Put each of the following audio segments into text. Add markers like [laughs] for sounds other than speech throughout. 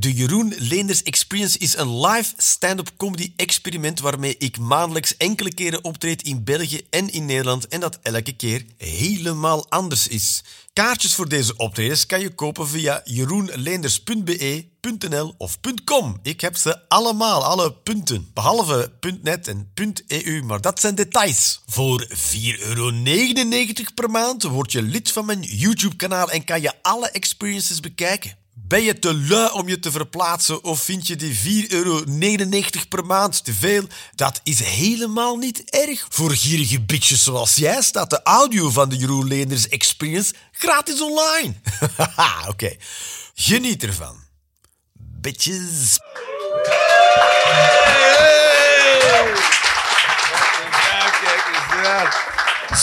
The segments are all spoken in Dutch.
De Jeroen Leenders Experience is een live stand-up comedy experiment waarmee ik maandelijks enkele keren optreed in België en in Nederland en dat elke keer helemaal anders is. Kaartjes voor deze optredens kan je kopen via jeroenleenders.be.nl of .com. Ik heb ze allemaal, alle punten. Behalve .net en .eu, maar dat zijn details. Voor 4,99 euro per maand word je lid van mijn YouTube-kanaal en kan je alle experiences bekijken. Ben je te lui om je te verplaatsen of vind je die 4,99 euro per maand te veel? Dat is helemaal niet erg. Voor gierige bitches zoals jij staat de audio van de Jeroen Leenders Experience gratis online. Haha, [laughs] Oké, geniet ervan. Bitches.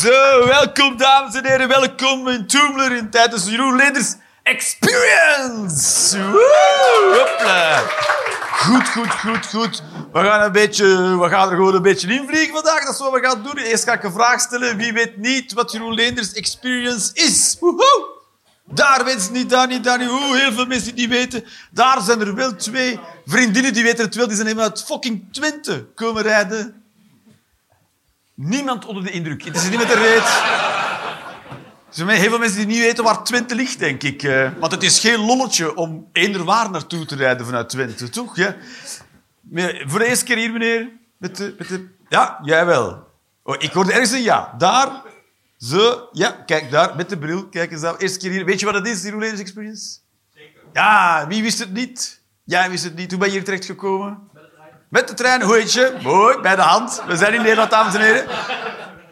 Zo, welkom dames en heren. Welkom in Toomler in tijdens de Jeroen Leenders Experience. Woe, hopla. Goed, goed, goed, goed. We gaan, een beetje, we gaan er gewoon een beetje invliegen vandaag. Dat is wat we gaan doen. Eerst ga ik een vraag stellen. Wie weet niet wat Jeroen Leenders Experience is? Woehoe. Daar mensen niet, daar niet, daar niet. Oeh, heel veel mensen die niet weten. Daar zijn er wel twee vriendinnen die weten het wel. Die zijn helemaal uit fucking Twente komen rijden. Niemand onder de indruk. Het is niet met de reet. Er zijn heel veel mensen die niet weten waar Twente ligt, denk ik. eh. Want het is geen lolletje om eender waar naartoe te rijden vanuit Twente, toch? Ja? Voor de eerste keer hier, meneer. Met de, met de... Ja, jij wel. Oh, ik hoorde ergens een ja. Daar. Zo. Ja, kijk daar. Met de bril. Kijk eens daar. Eerste keer hier. Weet je wat het is, die Roelers Experience? Zeker. Ja, wie wist het niet? Jij wist het niet. Hoe ben je hier terecht gekomen? Met de trein. Hoe heet je? Mooi, bij de hand. We zijn in Nederland, dames en heren.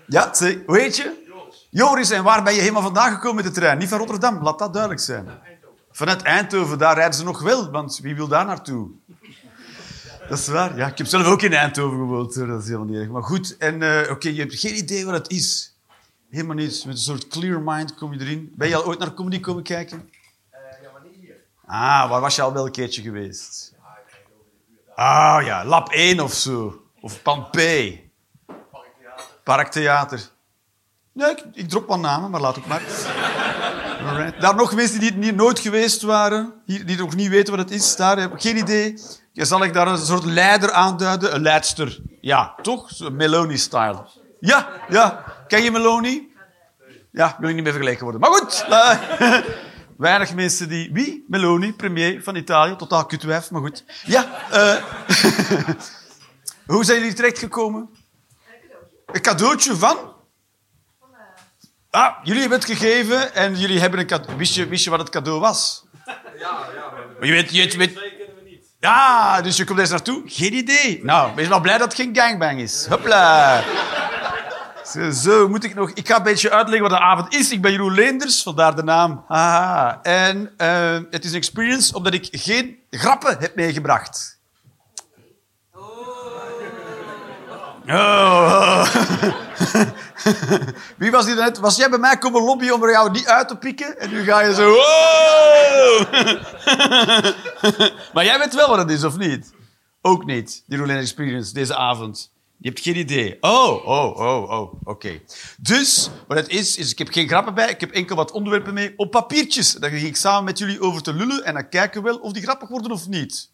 Ja, zeg. Hoe heet je? Joris, en waar ben je helemaal vandaan gekomen met de trein? Niet van Rotterdam, laat dat duidelijk zijn. Vanuit Eindhoven, daar rijden ze nog wel, want wie wil daar naartoe? Dat is waar. Ja, ik heb zelf ook in Eindhoven gewoond, dat is helemaal niet erg. Maar goed, en eh, oké, je hebt geen idee wat het is. Helemaal niet. Met een soort clear mind kom je erin. Ben je al ooit naar comedy komen kijken? ja, maar niet hier. Ah, waar was je al wel een keertje geweest? Ah ja, Lab 1 of zo. Of Pampé. Parktheater. Nee, ik, ik drop wat namen, maar laat ook maar. Daar nog mensen die hier nooit geweest waren, hier, die nog niet weten wat het is, daar heb ik geen idee. Ja, Zal ik daar een soort leider aanduiden? Een leidster. Ja, toch? Meloni-style. Ja, ja. Ken je Meloni? Ja, wil ik niet meer vergeleken worden. Maar goed. eh, [laughs] weinig mensen die... Wie? Meloni, premier van Italië. Totaal kutwijf, maar goed. Ja. eh, [laughs] Hoe zijn jullie terechtgekomen? Een cadeautje van? Ah, jullie hebben het gegeven en jullie hebben een cadeau. Wist je, wist je wat het cadeau was? Ja, ja. Je weet, je weet... Ja, dus je komt eens naartoe? Geen idee. Nou, wees maar blij dat het geen gangbang is. Hopla. Zo, zo, moet ik nog... Ik ga een beetje uitleggen wat de avond is. Ik ben Jeroen Leenders, vandaar de naam. Haha. En eh, het is een experience omdat ik geen grappen heb meegebracht. Oh. [laughs] Wie was die net? Was jij bij mij komen lobbyen om er jou niet uit te pikken? En nu ga je zo... Oh. [laughs] maar jij weet wel wat het is, of niet? Ook niet, die Roulette Experience, deze avond. Je hebt geen idee. Oh, oh, oh, oh, oké. Dus, wat het is, is ik heb geen grappen bij, ik heb enkel wat onderwerpen mee op papiertjes. Daar ga ik samen met jullie over te lullen en dan kijken we wel of die grappig worden of niet.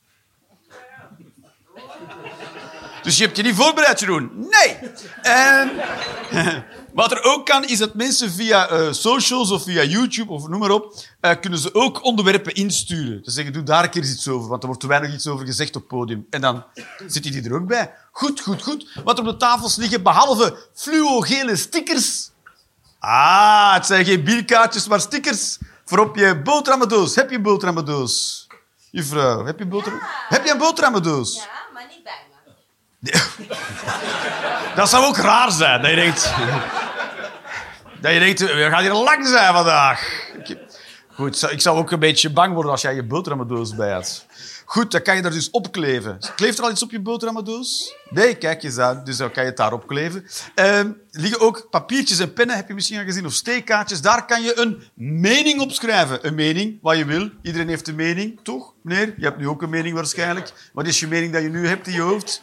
Dus je hebt je niet voorbereid, Jeroen? Nee. En [laughs] wat er ook kan, is dat mensen via eh, socials of via YouTube of noem maar op, eh, kunnen ze ook onderwerpen insturen. Ze zeggen, doe daar een keer iets over, want er wordt te weinig iets over gezegd op het podium. En dan zit die er ook bij. Goed, goed, goed. Wat er op de tafels liggen, behalve fluogele stickers. Ah, het zijn geen bierkaartjes, maar stickers voor op je boterhammendoos. Heb je een boterhammendoos? Juffrouw, heb je een boterham... Heb je een boterhammendoos? Ja, maar niet bij me. [laughs] Dat zou ook raar zijn. Dat je denkt... Dat je denkt, we gaan hier lang zijn vandaag. Goed, ik zou ook een beetje bang worden als jij je boterhammendoos bij had. Goed, dan kan je daar dus opkleven. Kleeft er al iets op je boterhammendoos? Nee, kijk eens aan. Dus dan kan je het daar opkleven. Ehm, er liggen ook papiertjes en pennen, heb je misschien al gezien, of steekkaartjes. Daar kan je een mening op schrijven. Een mening, wat je wil. Iedereen heeft een mening, toch, meneer? Je hebt nu ook een mening waarschijnlijk. Wat is je mening dat je nu hebt in je hoofd?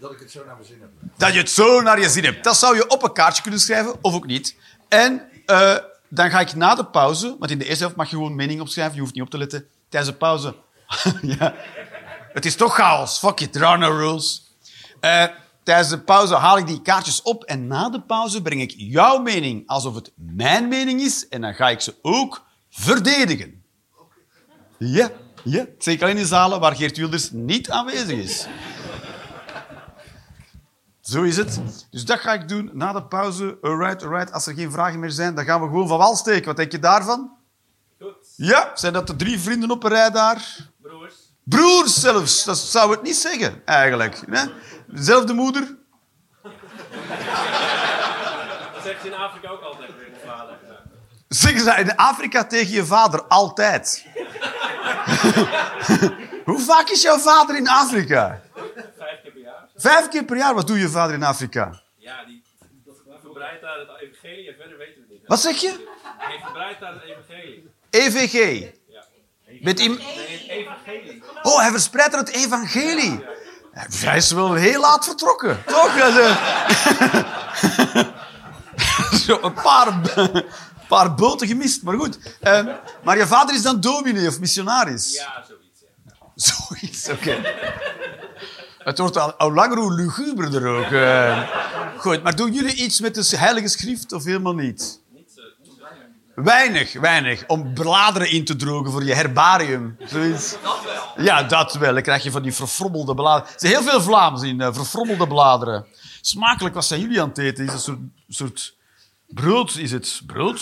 Dat ik het zo naar mijn zin heb. Dat je het zo naar je zin hebt. Dat zou je op een kaartje kunnen schrijven, of ook niet. En eh, dan ga ik na de pauze, want in de eerste helft mag je gewoon mening opschrijven, je hoeft niet op te letten. Tijdens de pauze [laughs] ja. Het is toch chaos. Fuck it, there are no rules. Eh, tijdens de pauze haal ik die kaartjes op en na de pauze breng ik jouw mening alsof het mijn mening is en dan ga ik ze ook verdedigen. Ja, ja. Zeker in zalen waar Geert Wilders niet aanwezig is. Zo is het. Dus dat ga ik doen na de pauze. Alright, alright. Als er geen vragen meer zijn, dan gaan we gewoon van wal steken. Wat denk je daarvan? Goed. Ja, zijn dat de drie vrienden op een rij daar? Broers. Broers zelfs, dat zou het niet zeggen, eigenlijk. hè? Dezelfde moeder? Dat zegt je in Afrika ook altijd tegen je vader. Zeggen ze in Afrika tegen je vader altijd. [laughs] Hoe vaak is jouw vader in Afrika? Vijf keer per jaar. Vijf keer per jaar. Wat doet je vader in Afrika? Ja, die verbreidt daar het evangelie en verder weten we niet. Wat zeg je? Hij verbreidt daar het evangelie. EVG. Ja. Met het evangelie. oh, hij verspreidt er het evangelie. Hij is wel heel laat vertrokken, toch? [laughs] Zo. Een paar, paar boten gemist, maar goed. Ehm, maar je vader is dan dominee of missionaris? Ja, zoiets. Ja. Zoiets, oké. Het wordt al, al langer hoe luguberder ook. eh. Goed, maar doen jullie iets met de heilige schrift of helemaal niet? Weinig, weinig. Om bladeren in te drogen voor je herbarium. Zoiets. Dat wel. Ja, dat wel. Dan krijg je van die verfrommelde bladeren. Er zijn heel veel Vlaams in, eh, verfrommelde bladeren. Smakelijk, wat zijn jullie aan het eten? Is een soort, soort brood? Is het brood?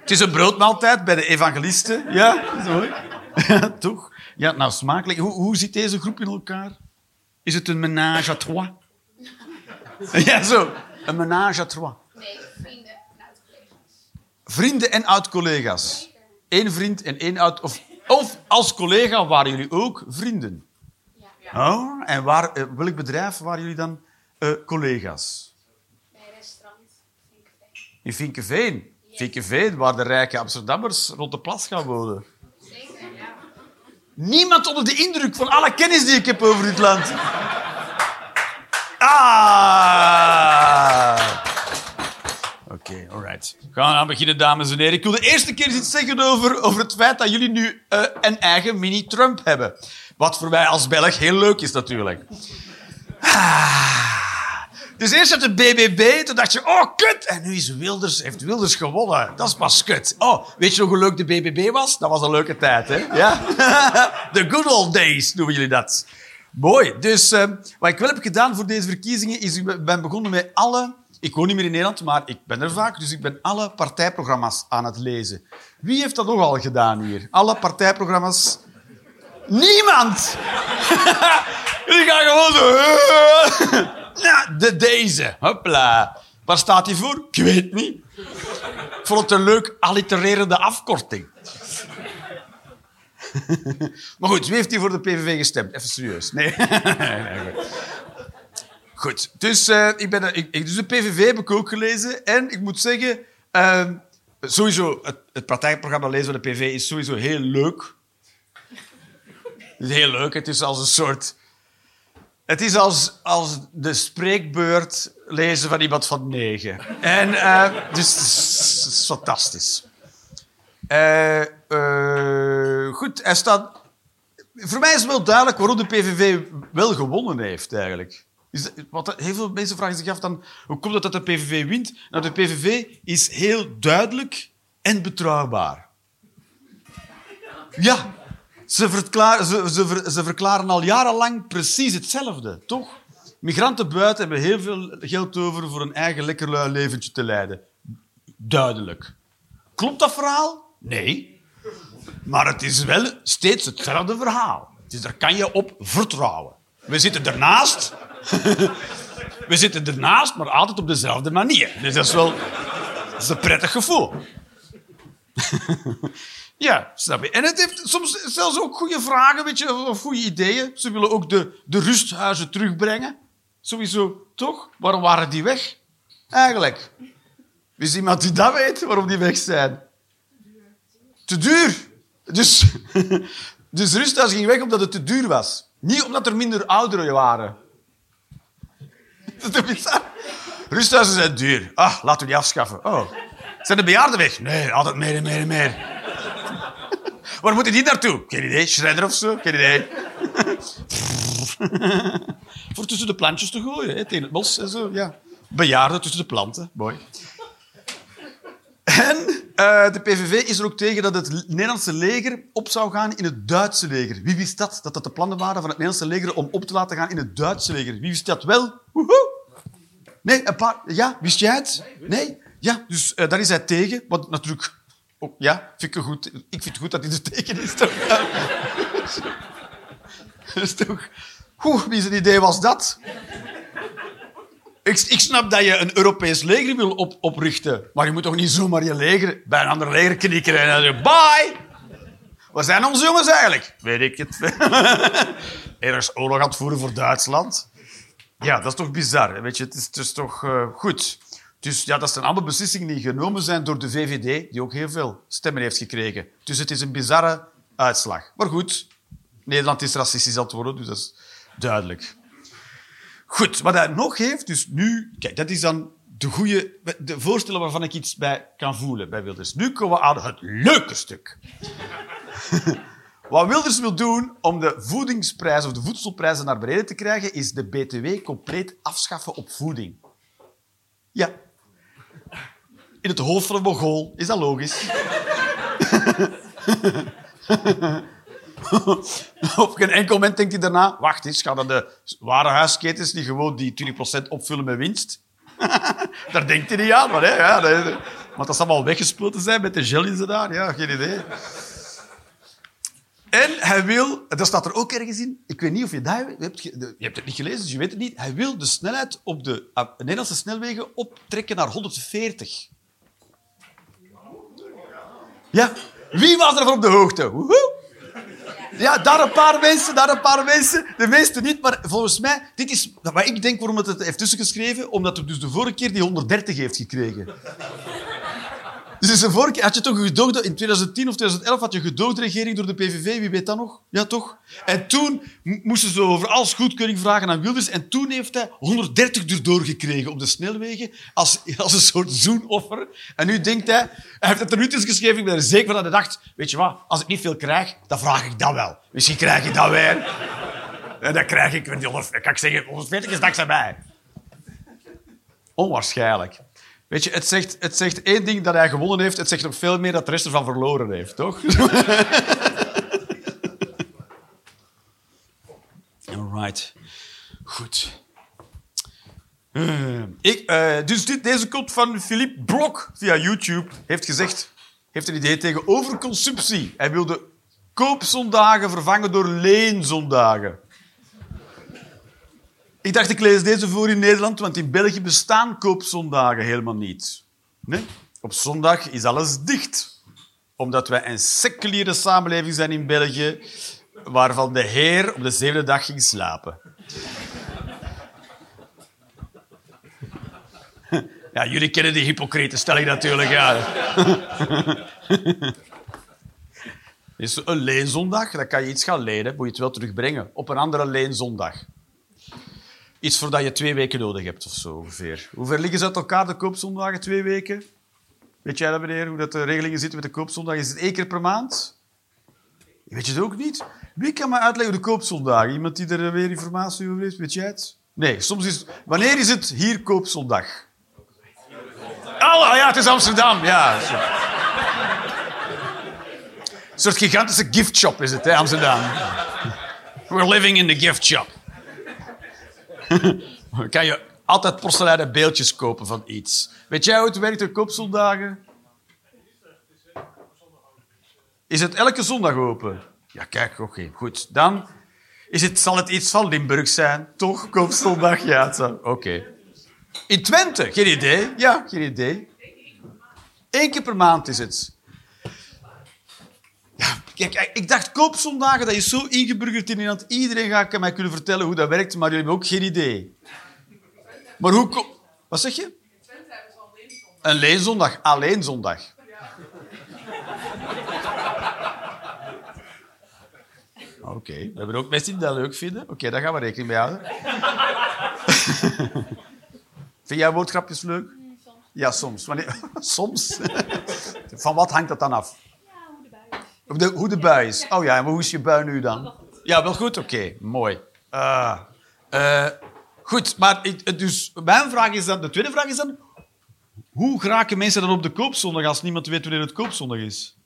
Het is een broodmaaltijd bij de evangelisten. Ja, zo. [laughs] Toch? Ja, nou, smakelijk. Hoe, hoe zit deze groep in elkaar? Is het een ménage à trois? [laughs] Ja, zo. Een ménage à trois. Nee, vrienden en oud-collega's. Vrienden en oud-collega's. Eén vriend en één oud... Of, of als collega waren jullie ook vrienden. Ja. Oh, en waar, eh, welk bedrijf waren jullie dan eh, collega's? Bij restaurant Vinkenveen. In Vinkenveen. Vinkenveen, waar de rijke Amsterdammers rond de plas gaan wonen. Niemand onder de indruk van alle kennis die ik heb over dit land. Ah! Oké, alright. Gaan aan beginnen, dames en heren. Ik wil de eerste keer iets zeggen over, over het feit dat jullie nu eh, een eigen mini-Trump hebben. Wat voor mij als Belg heel leuk is, natuurlijk. Ah. Dus eerst had de BBB, toen dacht je, oh, kut. En nu is Wilders, heeft Wilders gewonnen. Dat is pas kut. Oh, weet je nog hoe leuk de BBB was? Dat was een leuke tijd, hè? Ja? [laughs] The good old days noemen jullie dat. Mooi. Dus eh, wat ik wel heb gedaan voor deze verkiezingen, is ik ben begonnen met alle... Ik woon niet meer in Nederland, maar ik ben er vaak, dus ik ben alle partijprogramma's aan het lezen. Wie heeft dat nogal gedaan hier? Alle partijprogramma's... Niemand! [laughs] Jullie gaan gewoon zo... [laughs] Ja, de deze. Hopla. Waar staat hij voor? Ik weet niet. Ik vond het een leuk allitererende afkorting. [laughs] maar goed, wie heeft hier voor de PVV gestemd? Even serieus. Nee. [laughs] Goed. Dus, eh, ik ben, ik, dus de PVV heb ik ook gelezen. En ik moet zeggen, eh, sowieso, het, partijprogramma lezen van de PVV is sowieso heel leuk. Is heel leuk. Het is als een soort... Het is als, als de spreekbeurt lezen van iemand van negen. En, eh, dus het is, fantastisch. Eh, eh, goed, hij staat... Voor mij is het wel duidelijk waarom de PVV wel gewonnen heeft, eigenlijk. Is wat, heel veel mensen vragen zich af dan... Hoe komt het dat de PVV wint? Nou, de PVV is heel duidelijk en betrouwbaar. Ja, ze verklaren, ze, ze, ver- ze verklaren al jarenlang precies hetzelfde, toch? Migranten buiten hebben heel veel geld over voor een eigen lekker lui leventje te leiden. Duidelijk. Klopt dat verhaal? Nee. Maar het is wel steeds hetzelfde verhaal. Dus daar kan je op vertrouwen. We zitten ernaast. [laughs] We zitten ernaast, maar altijd op dezelfde manier. Dus dat is wel een prettig gevoel. [laughs] Ja, snap je. En het heeft soms zelfs ook goede vragen, weet je, of goede ideeën. Ze willen ook de, de rusthuizen terugbrengen. Sowieso, toch? Waarom waren die weg? Eigenlijk. Is iemand die dat weet, waarom die weg zijn? Te duur. Dus, [laughs] dus rusthuis ging weg omdat het te duur was. Niet omdat er minder ouderen waren. [laughs] Dat is bizar? Rusthuizen zijn duur. Ah, laten we die afschaffen. Oh. Zijn de bejaarden weg? Nee, altijd meer en meer en meer. Waar moeten die naartoe? Geen idee. Shredder of zo? Geen idee. [laughs] Voor tussen de plantjes te gooien, hè, tegen het bos en zo. Ja. Bejaarden tussen de planten. Mooi. En eh, de PVV is er ook tegen dat het Nederlandse leger op zou gaan in het Duitse leger. Wie wist dat? Dat dat de plannen waren van het Nederlandse leger om op te laten gaan in het Duitse leger. Wie wist dat wel? Woehoe! Nee, een paar... Ja, wist jij het? Nee? Ja, dus eh, daar is hij tegen. Wat natuurlijk... ja, vind ik, goed. ik vind het goed dat hij er tegen is. Toch? Is toch... Wie zijn idee was dat? Ik, ik snap dat je een Europees leger wil op, oprichten. Maar je moet toch niet zomaar je leger bij een ander leger knikken en zeggen, bye! Wat zijn onze jongens eigenlijk? Weet ik het. [laughs] Ergens oorlog aan het voeren voor Duitsland. Ja, dat is toch bizar. Weet je, het is, is toch eh, goed. Dus ja, dat zijn allemaal beslissingen die genomen zijn door de VVD, die ook heel veel stemmen heeft gekregen. Dus het is een bizarre uitslag. Maar goed, Nederland is racistisch aan het worden, dus dat is duidelijk. Goed, wat hij nog heeft, dus nu... Kijk, dat is dan de goede... De voorstellen waarvan ik iets bij kan voelen bij Wilders. Nu komen we aan het leuke stuk. Wat Wilders wil doen om de voedingsprijzen of de voedselprijzen naar beneden te krijgen, is de BTW compleet afschaffen op voeding. Ja. In het hoofd van een Mongool is dat logisch. [laughs] Op geen enkel moment denkt hij daarna... Wacht eens, gaan dan de warenhuisketens die gewoon die 20% opvullen met winst? [laughs] daar denkt hij niet aan. Maar, hè, ja, dat, want dat zal wel weggespoten zijn met de gel in daar. Ja, geen idee. En hij wil... Dat staat er ook ergens in. Ik weet niet of je dat hebt... Je hebt het niet gelezen, dus je weet het niet. Hij wil de snelheid op de ah, Nederlandse snelwegen optrekken naar 140. Ja. Wie was er van op de hoogte? Woehoe. Ja, daar een paar mensen, daar een paar mensen. De meeste niet, maar volgens mij... Dit is wat ik denk waarom het het heeft tussengeschreven. Omdat hij dus de vorige keer die 130 heeft gekregen. Dus vorige had je toch een. In 2010 of 2011 had je een gedoogde regering door de PVV. Wie weet dat nog? Ja, toch? En toen moesten ze over alles goedkeuring vragen aan Wilders. En toen heeft hij 130 erdoor gekregen op de snelwegen. Als, als een soort zoenoffer. En nu denkt hij... Hij heeft het er nu tussen geschreven. Ik ben er zeker van dat hij dacht... Weet je wat? Als ik niet veel krijg, dan vraag ik dat wel. Misschien krijg ik dat weer. Dan krijg ik... die 100 kan ik zeggen, 140 is dankzij mij. Onwaarschijnlijk. Weet je, het zegt, het zegt één ding dat hij gewonnen heeft. Het zegt nog veel meer dat de rest ervan verloren heeft, toch? [laughs] Alright. Goed. Eh, ik, eh, dus dit, deze komt van Philippe Blok via YouTube. Heeft gezegd, heeft een idee tegen overconsumptie. Hij wilde koopzondagen vervangen door leenzondagen. Ik dacht, ik lees deze voor in Nederland, want in België bestaan koopzondagen helemaal niet. Nee? Op zondag is alles dicht. Omdat wij een seculiere samenleving zijn in België, waarvan de Heer op de zevende dag ging slapen. Ja, jullie kennen die hypocriete stelling natuurlijk, ja. Is een leenzondag, dan kan je iets gaan lenen, moet je het wel terugbrengen. Op een andere leenzondag. Iets voordat je twee weken nodig hebt of zo ongeveer. Hoe ver liggen ze uit elkaar, de koopzondagen? Twee weken? Weet jij dat, meneer, hoe dat de regelingen zitten met de koopzondag? Is het één keer per maand? Weet je het ook niet? Wie kan me uitleggen de koopzondagen? Iemand die er weer informatie over heeft? Weet jij het? Nee, soms is... Wanneer is het hier koopzondag? Oh, ja, het is Amsterdam. Ja. Een soort gigantische giftshop is het, hè, Amsterdam. We're living in the gift shop. [laughs] Kan je altijd porseleinen beeldjes kopen van iets. Weet jij hoe het werkt, de koopzondagen? Is het elke zondag open? Ja, kijk, oké, goed. Dan is het, zal het iets van Limburg zijn. Toch, koopzondag? Ja, oké. In Twente? Geen idee. Ja, geen idee. Eén keer per maand is het. Kijk, ik dacht koopzondagen, dat is zo ingeburgerd in Nederland. Iedereen gaat mij kunnen vertellen hoe dat werkt, maar jullie hebben ook geen idee. Maar hoe... ko- Wat zeg je? Een leenzondag. Alleen zondag. Oké, we hebben ook mensen die dat leuk vinden. Oké, daar gaan we rekening mee houden. [laughs] Vind jij woordgrapjes leuk? Ja, soms. Wanneer... [laughs] soms? Van wat hangt dat dan af? De hoe de bui is. Oh ja, maar hoe is je bui nu dan? Ja, wel goed? Oké, mooi. Ah. Eh, goed, maar ik, dus mijn vraag is dan... De tweede vraag is dan... Hoe geraken mensen dan op de koopzondag als niemand weet wanneer het koopzondag is?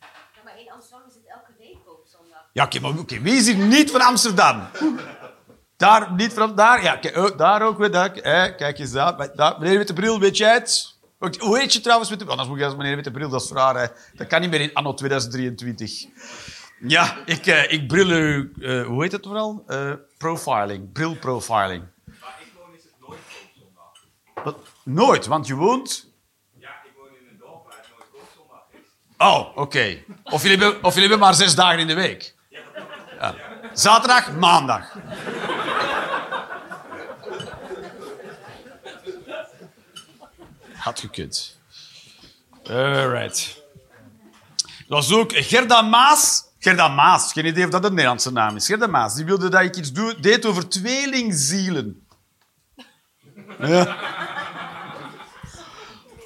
Ja, maar in Amsterdam is het elke week koopzondag. Ja, oké, maar oké, wie is hier niet van Amsterdam? Daar, niet van daar? Ja, oh, daar ook weer. Daar, eh, kijk eens daar, daar. Meneer met de bril, weet jij het? Hoe heet je trouwens met de bril? Anders moet je als meneer met de bril, dat is raar. Hè. Dat kan niet meer in anno 2023. Ja, ik, eh, ik bril u... eh, hoe heet het vooral? Eh, profiling, brilprofiling. Maar ik woon is het nooit. Wat? Nooit, want je woont... Ja, ik woon in een dorp waar het nooit koopzondag is. Oh, oké. Of, jullie hebben, of jullie hebben maar zes dagen in de week. Ja. Zaterdag, maandag. Had gekund. Alright. Dat was ook Gerda Maas. Gerda Maas, geen idee of dat een Nederlandse naam is. Maas, die wilde dat ik iets doe, deed over tweelingzielen. Ja.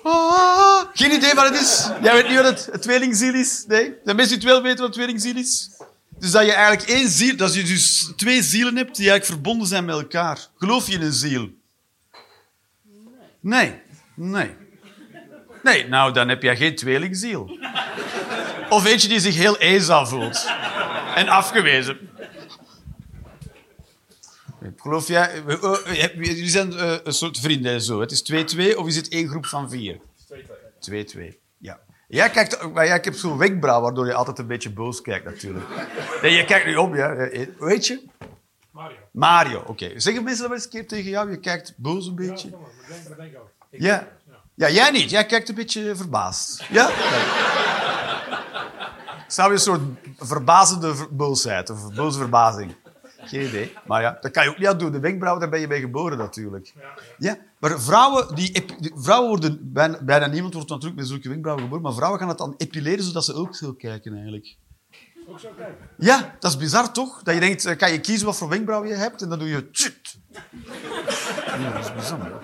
Ah, geen idee wat het is. Jij weet niet wat het, het tweelingziel is? Nee? De mensen die het wel weten wat tweelingziel is? Dus dat je eigenlijk één ziel, dat je dus twee zielen hebt die eigenlijk verbonden zijn met elkaar. Geloof je in een ziel? Nee. Nee. Nee, nou dan heb je geen tweelingziel. Of eentje die zich heel eenzaam voelt. En afgewezen. Geloof jij... eh, eh, Jullie zijn eh, een soort vrienden en zo. Het is 2-2 of is het één groep van vier? 2-2. Ja. Jij kijkt, maar jij hebt zo'n wenkbrauw waardoor je altijd een beetje boos kijkt, natuurlijk. Nee, je kijkt nu op, ja. Eh, heet je? Mario. Mario, oké. Zeggen mensen dat wel eens een keer tegen jou? Je kijkt boos een beetje. Kom maar, we denken ook. Ja. Ja, jij niet. Jij kijkt een beetje verbaasd. Ja? Zou je een soort verbazende ver- boosheid of boze verbazing? Geen idee. Maar ja, dat kan je ook niet aan doen. De wenkbrauw, daar ben je bij geboren natuurlijk. Ja, maar vrouwen, die, vrouwen worden... Bijna, bijna niemand wordt natuurlijk met zulke wenkbrauwen geboren, maar vrouwen gaan het dan epileren zodat ze ook zo kijken eigenlijk. Ook zo kijken. Ja, dat is bizar toch? Dat je denkt, eh, kan je kiezen wat voor wenkbrauw je hebt en dan doe je... tjut. Ja, dat is bizar.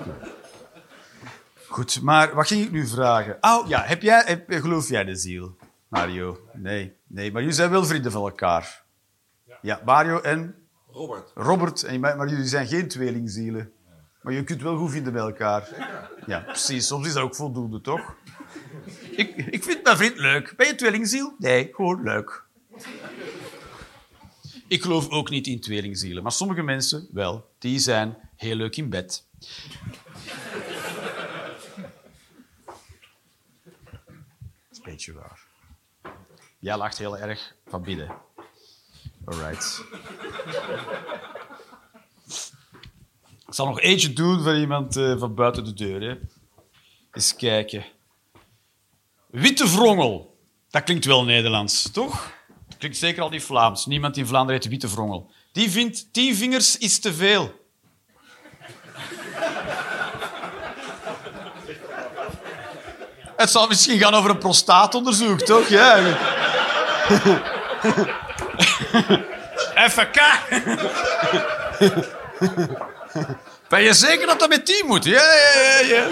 Goed, maar wat ging ik nu vragen? Oh, ja, heb jij, heb, geloof jij de ziel, Mario? Nee, nee, maar jullie zijn wel vrienden van elkaar. Ja, Mario en Robert. Robert, en, maar maar jullie zijn geen tweelingzielen. Maar je kunt wel goed vinden bij elkaar. Ja, precies. Soms is dat ook voldoende, toch? Ik, ik vind mijn vriend leuk. Ben je tweelingziel? Nee, gewoon leuk. Ik geloof ook niet in tweelingzielen, maar sommige mensen wel. Die zijn heel leuk in bed. Een beetje waar. Jij lacht heel erg van binnen. Alright. Ik zal nog eentje doen voor iemand eh, van buiten de deur. Hè. Eens kijken. Witte vrongel. Dat klinkt wel Nederlands, toch? Dat klinkt zeker al niet Vlaams. Niemand in Vlaanderen heet witte vrongel. Die vindt tien vingers is te veel. Het zal misschien gaan over een prostaatonderzoek, toch? Ja. Even kijken. Ben je zeker dat dat met tien moet? Ja, ja, ja. ja.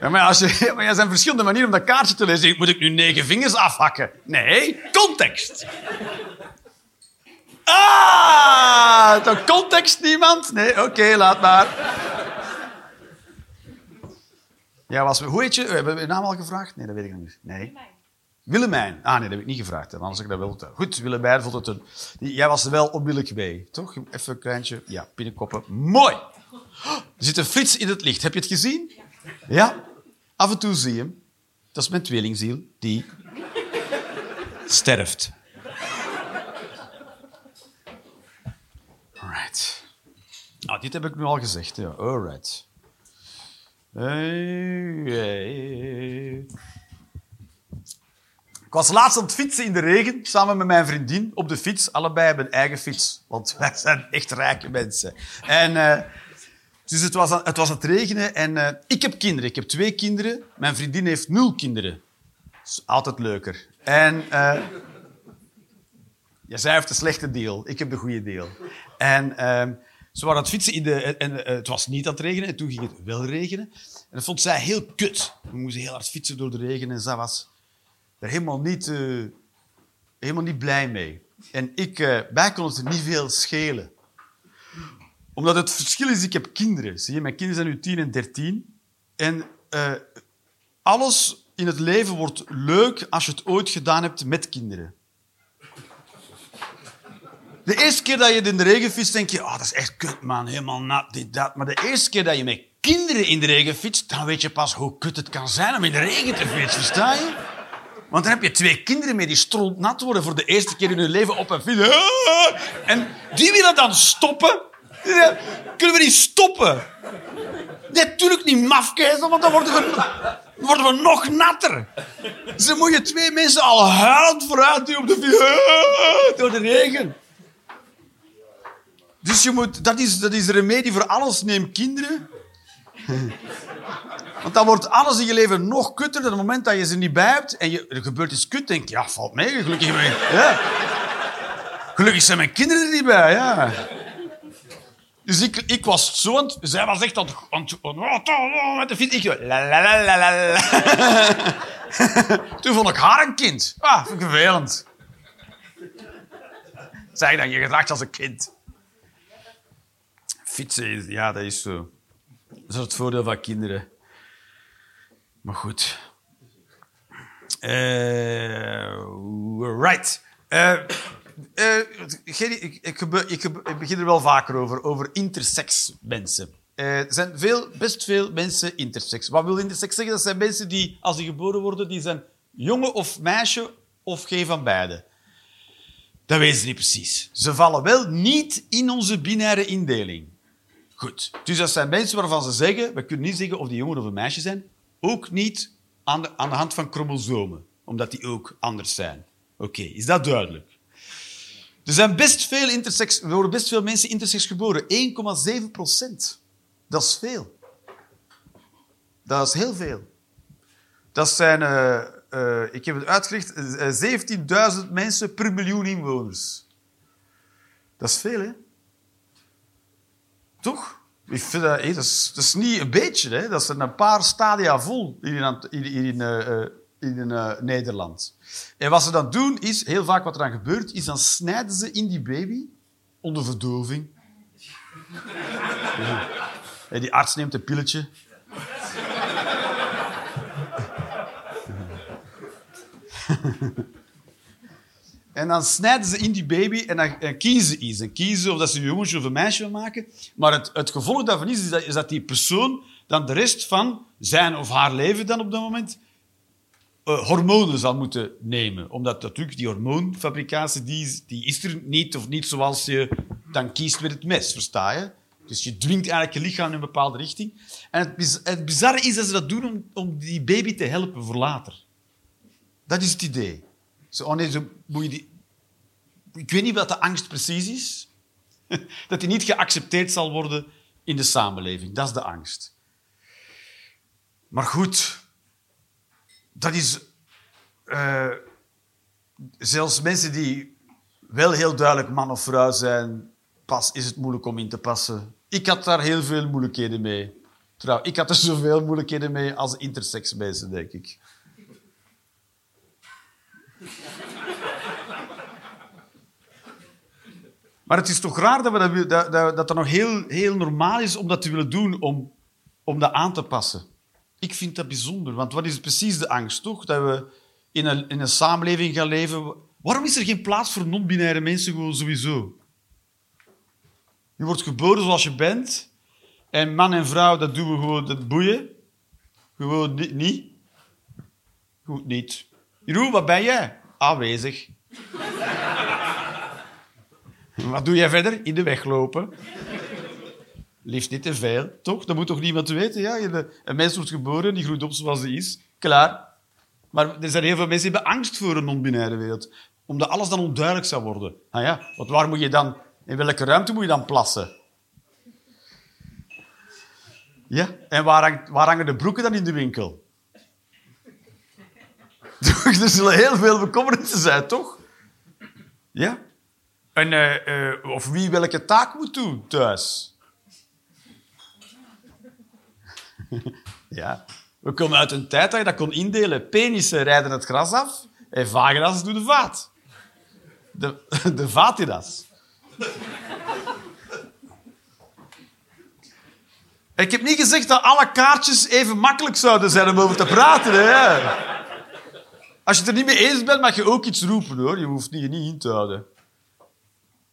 Ja, maar, als je, [laughs] maar er zijn verschillende manieren om dat kaartje te lezen. Moet ik nu negen vingers afhakken? Nee, context. Ah, de context niemand? Nee, oké, laat maar. Ja, was, hoe heet je? Hebben we je naam al gevraagd? Nee, dat weet ik nog niet. Nee. Willemijn. Ah, nee, dat heb ik niet gevraagd. hè, Anders ik dat wel. Goed, Willemijn vond het een... Jij was er wel onmiddellijk bij, toch? Even een kleintje. Ja, binnenkoppen. Mooi! [gasps] Er zit een flits in het licht. Heb je het gezien? Ja. Af en toe zie je hem. Dat is mijn tweelingziel die sterft. Alright. Nou, dit heb ik nu al gezegd. Ja. Alright. Ik was laatst aan het fietsen in de regen, samen met mijn vriendin, op de fiets. Allebei hebben een eigen fiets, want wij zijn echt rijke mensen. En, eh, dus het was, het was het regenen en eh, ik heb kinderen. Ik heb twee kinderen. Mijn vriendin heeft nul kinderen. Dat is altijd leuker. En eh, ja, zij heeft de slechte deel. Ik heb de goede deel. En ehm, ze waren aan het fietsen in de... En, eh, het was niet aan het regenen en toen ging het wel regenen. En dat vond zij heel kut. We moesten heel hard fietsen door de regen en zij was... daar helemaal niet, eh, helemaal niet blij mee. En ik, eh wij konden het niet veel schelen. Omdat het verschil is, ik heb kinderen. Zie je, mijn kinderen zijn nu 10 en 13. En alles in het leven wordt leuk als je het ooit gedaan hebt met kinderen. De eerste keer dat je in de regen fietst, denk je, oh, dat is echt kut, man. Helemaal nat, dit, dat. Maar de eerste keer dat je met kinderen in de regen fietst, dan weet je pas hoe kut het kan zijn om in de regen te fietsen, versta je? Want dan heb je twee kinderen mee die strontnat worden voor de eerste keer in hun leven op een fiets. Ah! En die willen dan stoppen. Kunnen we niet stoppen? Natuurlijk niet mafkezen, want dan worden we, worden we nog natter. Dus dan moet je twee mensen al huilend vooruit duwen op de fiets. Ah! Door de regen. Dus je moet, dat, is, dat is remedie voor alles. Neem kinderen. Want dan wordt alles in je leven nog kutter. Dan het moment dat je ze niet bij hebt en je, er gebeurt iets kut, denk je, ja, valt mee. Gelukkig, ik- ja. Gelukkig zijn mijn kinderen er niet bij, ja. Dus ik, ik was zo. Zij was echt aan het... Met de fiets. Ik... Toen vond ik haar een kind. Ah, vervelend. Zeg dan, je gedraagt als een kind. Fietsen, ja, dat is zo. Dat is het voordeel van kinderen. Maar goed. Eh, right. Gerry, ik, begin er wel vaker over, over intersex mensen. Er zijn veel, best veel mensen intersex. Wat wil intersex zeggen? Dat zijn mensen die, als die geboren worden, die zijn jongen of meisje of geen van beide. Dat weten ze niet precies. Ze vallen wel niet in onze binaire indeling. Goed. Dus dat zijn mensen waarvan ze zeggen, we kunnen niet zeggen of die jongen of een meisje zijn, ook niet aan de, aan de hand van chromosomen, omdat die ook anders zijn. Oké, is dat duidelijk? Er zijn best veel intersex, er worden best veel mensen intersex geboren. 1,7 procent. Dat is veel. Dat is heel veel. Dat zijn, eh, eh, ik heb het uitgelegd, eh, 17.000 mensen per miljoen inwoners. Dat is veel, hè? Toch? Ik vind dat, dat, is, niet een beetje, hè? dat zijn een paar stadia vol hier in, hier hier in, eh, eh, in Nederland. En wat ze dan doen, is, heel vaak wat er dan gebeurt, is dan snijden ze in die baby onder verdoving. [laughs] Ja. Die arts neemt een pilletje. [laughs] En dan snijden ze in die baby en dan en kiezen ze iets. En kiezen ze of dat ze een jongetje of een meisje willen maken. Maar het, het gevolg daarvan is, is dat, is dat die persoon dan de rest van zijn of haar leven dan op dat moment eh, hormonen zal moeten nemen. Omdat natuurlijk die hormoonfabricatie, die, die is er niet of niet zoals je dan kiest met het mes, versta je? Dus je dwingt eigenlijk je lichaam in een bepaalde richting. En het, het bizarre is dat ze dat doen om, om die baby te helpen voor later. Dat is het idee. Oh zo moet je. Ik weet niet wat de angst precies is. [laughs] Dat die niet geaccepteerd zal worden in de samenleving. Dat is de angst. Maar goed, dat is... eh, zelfs mensen die wel heel duidelijk man of vrouw zijn, pas is het moeilijk om in te passen. Ik had daar heel veel moeilijkheden mee. Trouw, ik had er [laughs] zoveel moeilijkheden mee als intersex mensen, denk ik. Maar het is toch raar dat, we dat, dat, dat, dat nog heel, heel normaal is om dat te willen doen, om, om dat aan te passen. Ik vind dat bijzonder, want wat is precies de angst, toch? Dat we in een, in een samenleving gaan leven. Waarom is er geen plaats voor non-binaire mensen gewoon sowieso? Je wordt geboren zoals je bent. En man en vrouw, dat doen we gewoon, dat boeien. Gewoon ni- niet. Goed niet. Jeroen, wat ben jij? Aanwezig. Wat doe jij verder? In de weg lopen. Liefst niet te veel, toch? Dat moet toch niemand weten? Ja? Een mens wordt geboren, die groeit op zoals hij is. Klaar. Maar er zijn heel veel mensen die hebben angst voor een non-binaire wereld. Omdat alles dan onduidelijk zou worden. Nou ja, want waar moet je dan... In welke ruimte moet je dan plassen? Ja, en waar hangen de broeken dan in de winkel? [laughs] er zullen heel veel bekommernissen zijn, toch? Ja? En, eh, of wie welke taak moet doen thuis. ja. We komen uit een tijd dat je dat kon indelen. Penissen rijden het gras af En vagenas doet de vaat. De, de vatinas. Ik heb niet gezegd dat alle kaartjes even makkelijk zouden zijn om over te praten. Hè. Als je het er niet mee eens bent, mag je ook iets roepen. hoor. Je hoeft je niet in te houden.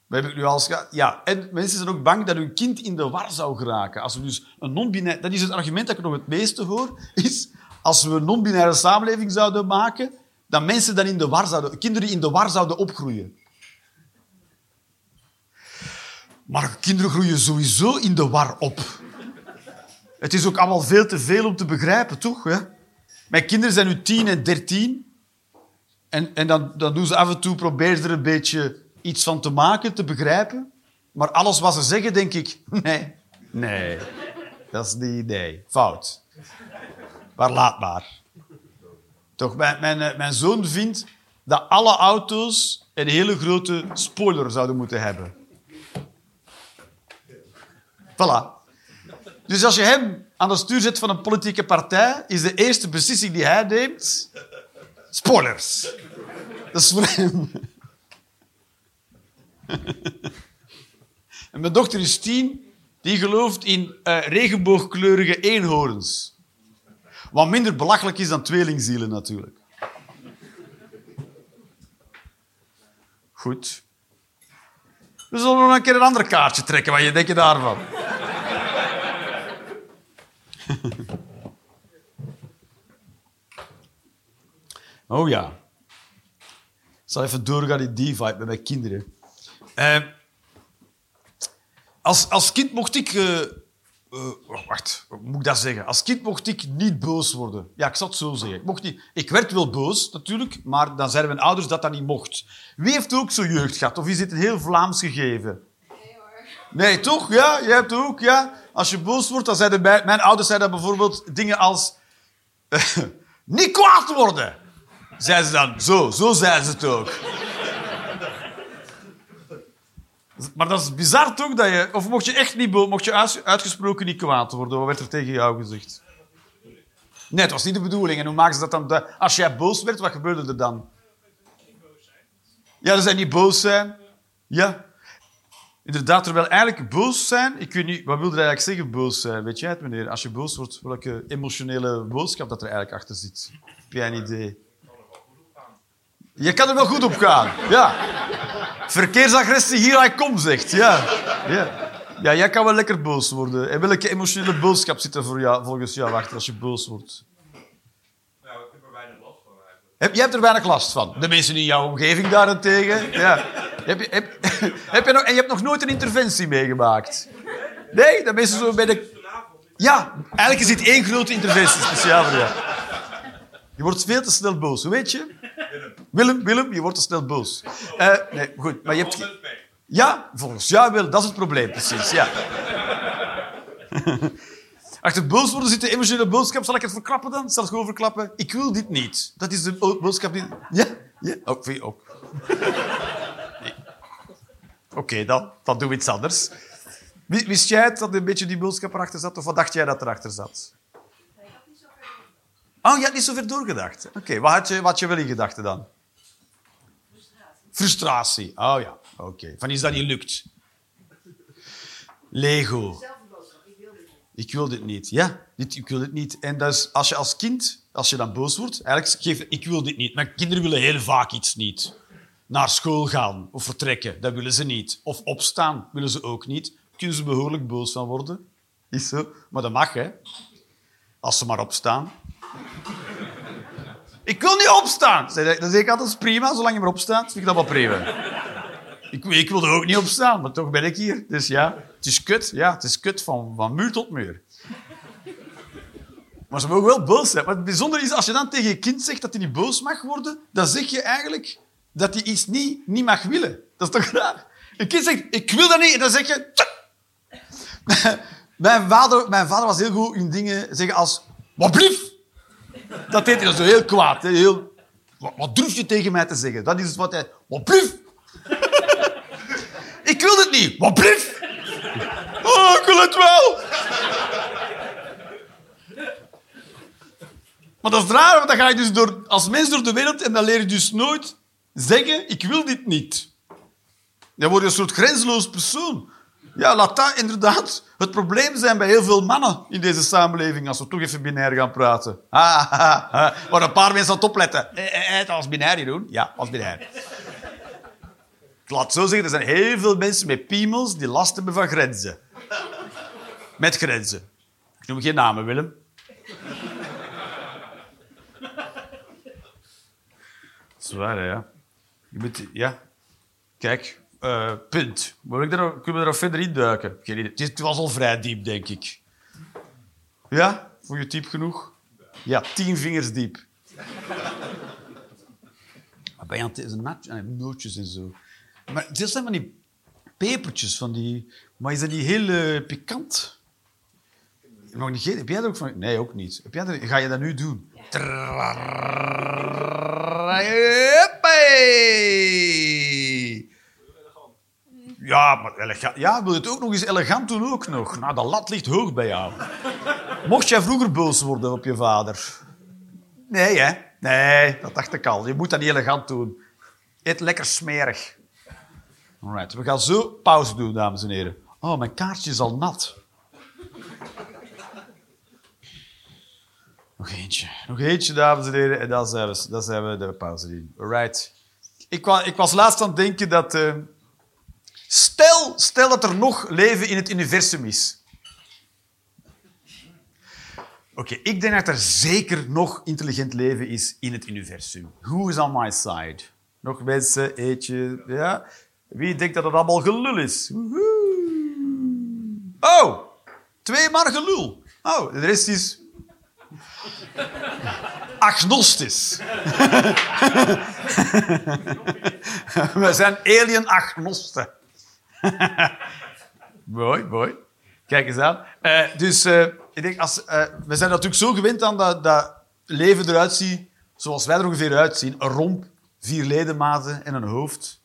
We hebben nu al. Ja, en mensen zijn ook bang dat hun kind in de war zou geraken. Als we dus een non-binair... Dat is het argument dat ik nog het meeste hoor. Is als we een non-binaire samenleving zouden maken, dat mensen dan in de war zouden... Kinderen in de war zouden opgroeien. Maar kinderen groeien sowieso in de war op. Het is ook allemaal veel te veel om te begrijpen, toch? Hè? Mijn kinderen zijn nu tien en dertien. En, en dan, dan doen ze af en toe, proberen ze er een beetje iets van te maken, te begrijpen. Maar alles wat ze zeggen, denk ik, [laughs] nee, nee. Dat is niet, nee, fout. Maar laat maar. Toch, mijn, mijn, eh, mijn zoon vindt dat alle auto's een hele grote spoiler zouden moeten hebben. Voilà. Dus als je hem aan het stuur zet van een politieke partij, is de eerste beslissing die hij neemt... Spoilers. Dat is. En mijn dochter is tien. Die gelooft in eh, regenboogkleurige eenhoorns. Wat minder belachelijk is dan tweelingzielen, natuurlijk. Goed. We zullen nog een keer een ander kaartje trekken. Wat je denk je daarvan? Oh ja. Ik zal even doorgaan in die vibe met mijn kinderen. Eh, als, als kind mocht ik... eh, eh, wacht, moet ik dat zeggen? Als kind mocht ik niet boos worden. Ja, ik zal het zo zeggen. Ik, mocht niet, ik werd wel boos, natuurlijk, maar dan zeiden mijn ouders dat dat niet mocht. Wie heeft ook zo'n jeugd gehad? Of is dit een heel Vlaams gegeven? Nee, toch? Ja, jij hebt ook, ja. Als je boos wordt, dan zeiden mijn, mijn ouders zeiden bijvoorbeeld dingen als... [laughs] niet kwaad worden! Zeiden ze dan. Zo, zo zeiden ze het ook. Maar dat is bizar toch? Dat je, of mocht je echt niet mocht je uit- uitgesproken niet kwaad worden? Wat werd er tegen jou gezegd? Nee, het was niet de bedoeling. En hoe maken ze dat dan? Als jij boos werd, wat gebeurde er dan? Ja, ze zijn niet boos zijn. Ja. Inderdaad, terwijl eigenlijk boos zijn... Ik weet niet, wat wilde hij eigenlijk zeggen, boos zijn? Weet jij het, meneer? Als je boos wordt, welke emotionele boodschap dat er eigenlijk achter zit? Heb jij een idee? Je kan er wel goed op gaan, ja. Verkeersagressie, hier ik kom, zegt. Ja. ja. Ja, jij kan wel lekker boos worden. En welke emotionele boodschap zit er voor jou, volgens jou achter als je boos wordt? Nou, ik heb er weinig last van eigenlijk. Heb, jij hebt er weinig last van. De mensen in jouw omgeving daarentegen. Ja. Heb je, heb, [laughs] heb je nog, en je hebt nog nooit een interventie meegemaakt? Nee, dat mensen zo bij de... Ja, eigenlijk is dit één grote interventie speciaal voor jou. Je wordt veel te snel boos. Weet je? Willem, Willem, je wordt te snel boos. Eh, nee, goed, maar je hebt... Ja, volgens jou wel. Dat is het probleem, precies. Ja. [laughs] Achter boos worden zit de emotionele boodschap. Zal ik het verklappen dan? Zal ik gewoon verklappen? Ik wil dit niet. Dat is de bo- boodschap die... Ja? Ja? Ook vind je ook. [laughs] Oké, dan, dan doen we iets anders. Wi- Wist jij het, dat een beetje die boodschap erachter zat? Of wat dacht jij dat erachter zat? Oh, je had niet zo ver doorgedacht. Oké, wat, had je, wat je wel in gedachten dan? Frustratie. Oh ja, oké. Van iets dat niet lukt. Lego. Ik wil dit niet. Ja, dit, ik wil dit niet. En dus als je als kind, als je dan boos wordt, eigenlijk geef ik wil dit niet. Mijn kinderen willen heel vaak iets niet. Naar school gaan of vertrekken, dat willen ze niet. Of opstaan, willen ze ook niet. Kunnen ze behoorlijk boos van worden. Is zo. Maar dat mag, hè. Als ze maar opstaan. Ik wil niet opstaan. Dan zeg ik altijd, dat is prima, zolang je maar opstaat, vind ik dat wel prima. Ik, ik wilde ook niet opstaan, maar toch ben ik hier. Dus ja, het is kut. Ja, het is kut van, van muur tot muur. Maar ze mogen wel boos zijn. Maar het bijzondere is, als je dan tegen je kind zegt dat hij niet boos mag worden, dan zeg je eigenlijk dat hij iets niet, niet mag willen. Dat is toch raar? Een kind zegt, ik wil dat niet, en dan zeg je... [laughs] Mijn vader, mijn vader was heel goed in dingen zeggen als... Wat! Dat deed hij zo heel kwaad. Heel, wat, durf je tegen mij te zeggen? Dat is wat hij... Wat blief! Ik wil het niet. Wat blief? Oh, ik wil het wel. Maar dat is raar, want dan ga je dus door, als mens door de wereld en dan leer je dus nooit zeggen, ik wil dit niet. Dan word je een soort grenzeloos persoon. Ja, laat dat inderdaad het probleem zijn bij heel veel mannen in deze samenleving, als we toch even binair gaan praten. Maar een paar mensen aan het opletten. Eh, eh, eh, als binair doen? Ja, als binair. Ik laat het zo zeggen, er zijn heel veel mensen met piemels die last hebben van grenzen. Met grenzen. Ik noem geen namen, Willem. Zwaar, ja. Je moet, ja. Kijk, eh, punt. Moet ik kunnen we er verder in duiken? Geen idee. Het is- Het was al vrij diep, denk ik. Ja? Vond je het diep genoeg? Ja, tien vingers diep. [laughs] Maar ben je aan het is een nat- ah, nootjes en zo. Maar dit zijn van die pepertjes, van die... Maar is dat niet heel eh, pikant? Nog niet gegeten? Heb jij dat ook van... Nee, ook niet. Heb jij. Ga je dat nu doen? Ja, maar. Ja, wil je het ook nog eens elegant doen ook nog? Nou, de lat ligt hoog bij jou. Mocht jij vroeger boos worden op je vader? Nee, hè? Nee, dat dacht ik al. Je moet dat niet elegant doen. Eet lekker smerig. Alright, we gaan zo pauze doen, dames en heren. Oh, mijn kaartje is al nat. Nog eentje. Nog eentje, dames en heren. En dan zijn we, dan we de pauze in. Alright. Ik, ik was laatst aan het denken dat... eh, stel, stel dat er nog leven in het universum is. Oké, ik denk dat er zeker nog intelligent leven is in het universum. Who is on my side? Nog mensen, eentje, ja? Wie denkt dat het allemaal gelul is? Oh, twee maar gelul. Oh, de rest is agnostisch. [laughs] We zijn alien-agnosten. [laughs] mooi, mooi. Kijk eens aan. Eh, dus eh, ik denk, als, eh, we zijn natuurlijk zo gewend aan dat, dat leven eruit ziet zoals wij er ongeveer uitzien. Een romp, vier ledematen en een hoofd.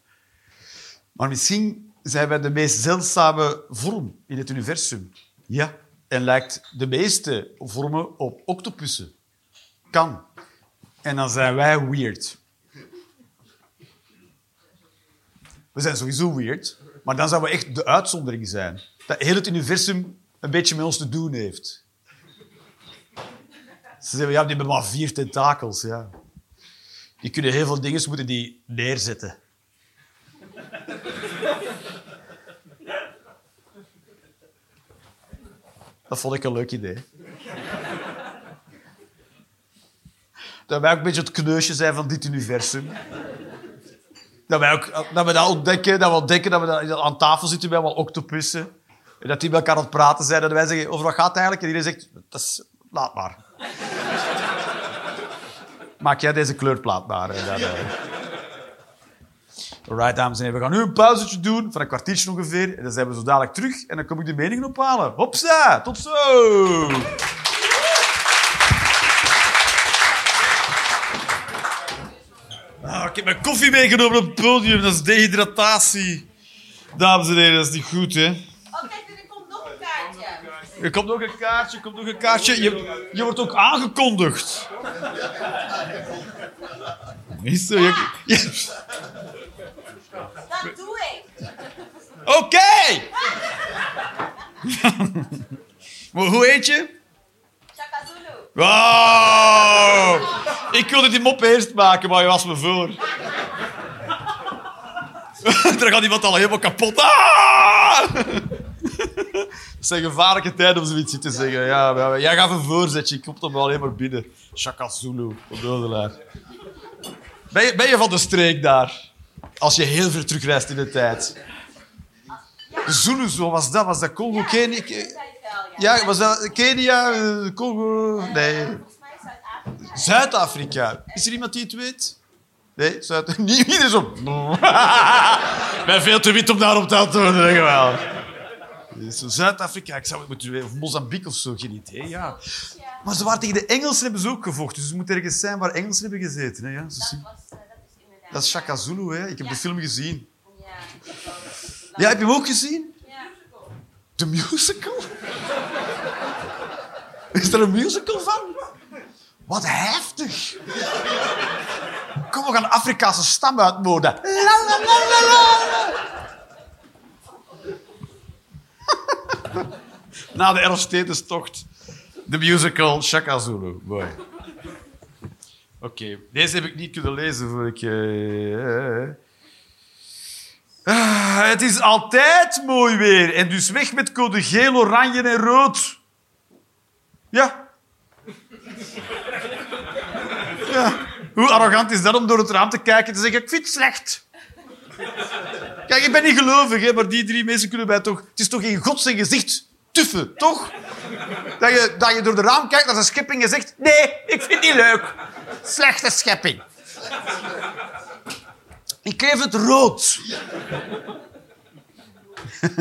Maar misschien zijn wij de meest zeldzame vorm in het universum. Ja. En lijkt de meeste vormen op octopussen. Kan. En dan zijn wij weird. We zijn sowieso weird, maar dan zouden we echt de uitzondering zijn. Dat heel het universum een beetje met ons te doen heeft. Ze zeggen, ja, die hebben maar vier tentakels. Ja. Die kunnen heel veel dingen, moeten die neerzetten. Dat vond ik een leuk idee. Dat wij ook een beetje het kneusje zijn van dit universum. Dat wij ook dat we dat ontdekken, dat we ontdekken dat we dat aan tafel zitten bij wat octopussen. En dat die met elkaar aan het praten zijn. En wij zeggen, over wat gaat het eigenlijk? En iedereen zegt, dat is, laat maar. [laughs] Maak jij deze kleurplaat maar. Eh. Alright, dames en heren. We gaan nu een pauzetje doen, van een kwartiertje ongeveer. En dan zijn we zo dadelijk terug. En dan kom ik de meningen ophalen. Hopsa, tot zo! Ah, ik heb mijn koffie meegenomen op het podium. Dat is dehydratatie. Dames en heren, dat is niet goed, hè? Oh, kijk, er komt nog een kaartje. Er komt nog een kaartje, er komt nog een kaartje. Je, je wordt ook aangekondigd. Is zo, je- je- [laughs] Dat doe ik. Oké! [laughs] Maar hoe heet je? Wow! Ik wilde die mop eerst maken, maar je was me voor. [laughs] er gaat iemand al helemaal kapot. Ah! Zijn gevaarlijke tijden om zoiets te zeggen. Ja, jij gaf een voorzetje, ik kom er wel alleen maar binnen. Shaka Zulu, op Dodelaar. Ben je, ben je van de streek daar? Als je heel ver terugreist in de tijd. Zulu, zo was dat? Was dat Congo, ja. Ja, was dat Kenia, eh, Congo? Nee. Volgens mij Zuid-Afrika. Zuid-Afrika. Is er iemand die het weet? Nee, Zuid... [laughs] Niet iedereen zo... [laughs] Ik ben veel te wit om daarop te antwoorden, denk ik wel. Zo Zuid-Afrika, ik zou het moeten weten. Of Mozambique of zo, geen idee, ja. Maar ze waren tegen de Engelsen hebben ze ook gevochten. Dus het moet ergens zijn waar Engelsen hebben gezeten. Hè? Ja, zo Dat, was, eh, dat is inderdaad. dat is Shaka Zulu, hè. Ik heb de film gezien. Ja. Ja, heb je hem ook gezien? De musical? Is er een musical van? Wat heftig. Kom, we gaan Afrikaanse stam la. Na de Elfstedenstocht. De musical Shaka Zulu. Mooi. Oké, deze heb ik niet kunnen lezen voor ik... eh, ah, het is altijd mooi weer. En dus weg met code geel, oranje en rood. Ja. Hoe arrogant is dat om door het raam te kijken en te zeggen: Ik vind het slecht. Kijk, ik ben niet gelovig, hè, maar die drie mensen kunnen mij toch. Het is toch in God zijn gezicht tuffen, toch? Dat je, dat je door de raam kijkt naar zijn schepping en zegt: Nee, ik vind niet leuk. Slechte schepping. Ik geef het rood.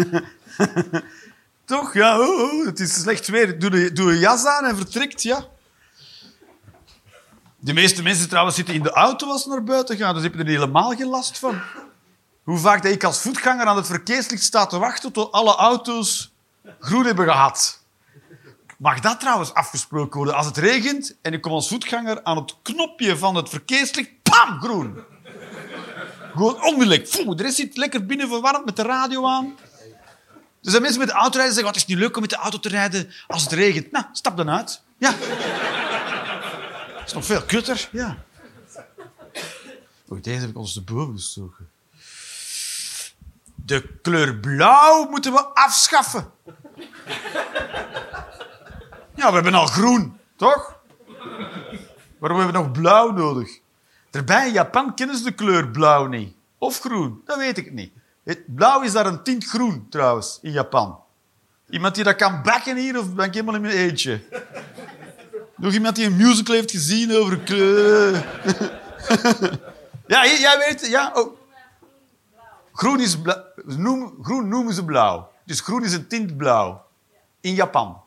[laughs] Toch? Ja, oh, oh, het is slecht weer. Doe, de, doe een jas aan en vertrekt, ja. De meeste mensen trouwens zitten in de auto als ze naar buiten gaan, dus heb je er helemaal geen last van. Hoe vaak dat ik als voetganger aan het verkeerslicht sta te wachten tot alle auto's groen hebben gehad. Mag dat trouwens afgesproken worden? Als het regent en ik kom als voetganger aan het knopje van het verkeerslicht, pam, groen. Gewoon onmiddellijk. Foe, de rest zit lekker binnen verwarmd met de radio aan. Dus zijn mensen met de auto rijden zeggen, "Wat, het is niet leuk om met de auto te rijden als het regent. Nou, stap dan uit. Ja. Dat is nog veel kutter. Ja. Oei, deze heb ik ons de boven gestoken. De kleur blauw moeten we afschaffen. Ja, we hebben al groen, toch? Waarom hebben we nog blauw nodig? Erbij, in Japan kennen ze de kleur blauw niet. Of groen, dat weet ik niet. Het blauw is daar een tint groen, trouwens, in Japan. Iemand die dat kan bakken hier, of ben ik helemaal in mijn eentje? [laughs] Nog iemand die een musical heeft gezien over kleur? [laughs] ja, jij weet. Ja, oh. Groen is blauw. Noem, groen noemen ze blauw. Dus groen is een tint blauw. In Japan.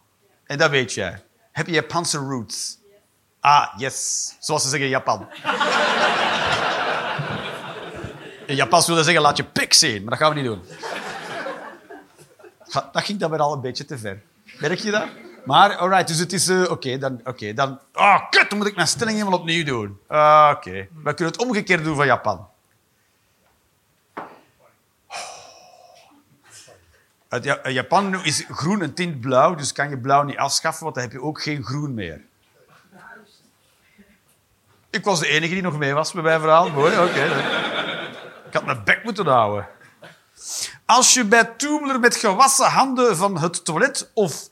En dat weet jij. Heb je Japanse roots? Ah, yes. Zoals ze zeggen in Japan. In Japan zullen ze zeggen, laat je pik zien. Maar dat gaan we niet doen. Dat ging dan weer al een beetje te ver. Merk je dat? Maar, alright, dus het is... eh, Oké, dan... Oké, dan... Oh, kut, dan moet ik mijn stelling helemaal opnieuw doen. Ah, Oké. We kunnen het omgekeerd doen van Japan. Uit in Japan is groen een tint blauw, dus kan je blauw niet afschaffen, want dan heb je ook geen groen meer. Ik was de enige die nog mee was bij mijn verhaal. Mooi, oké. Ik had mijn bek moeten houden. Als je bij Toemler met gewassen handen van het toilet of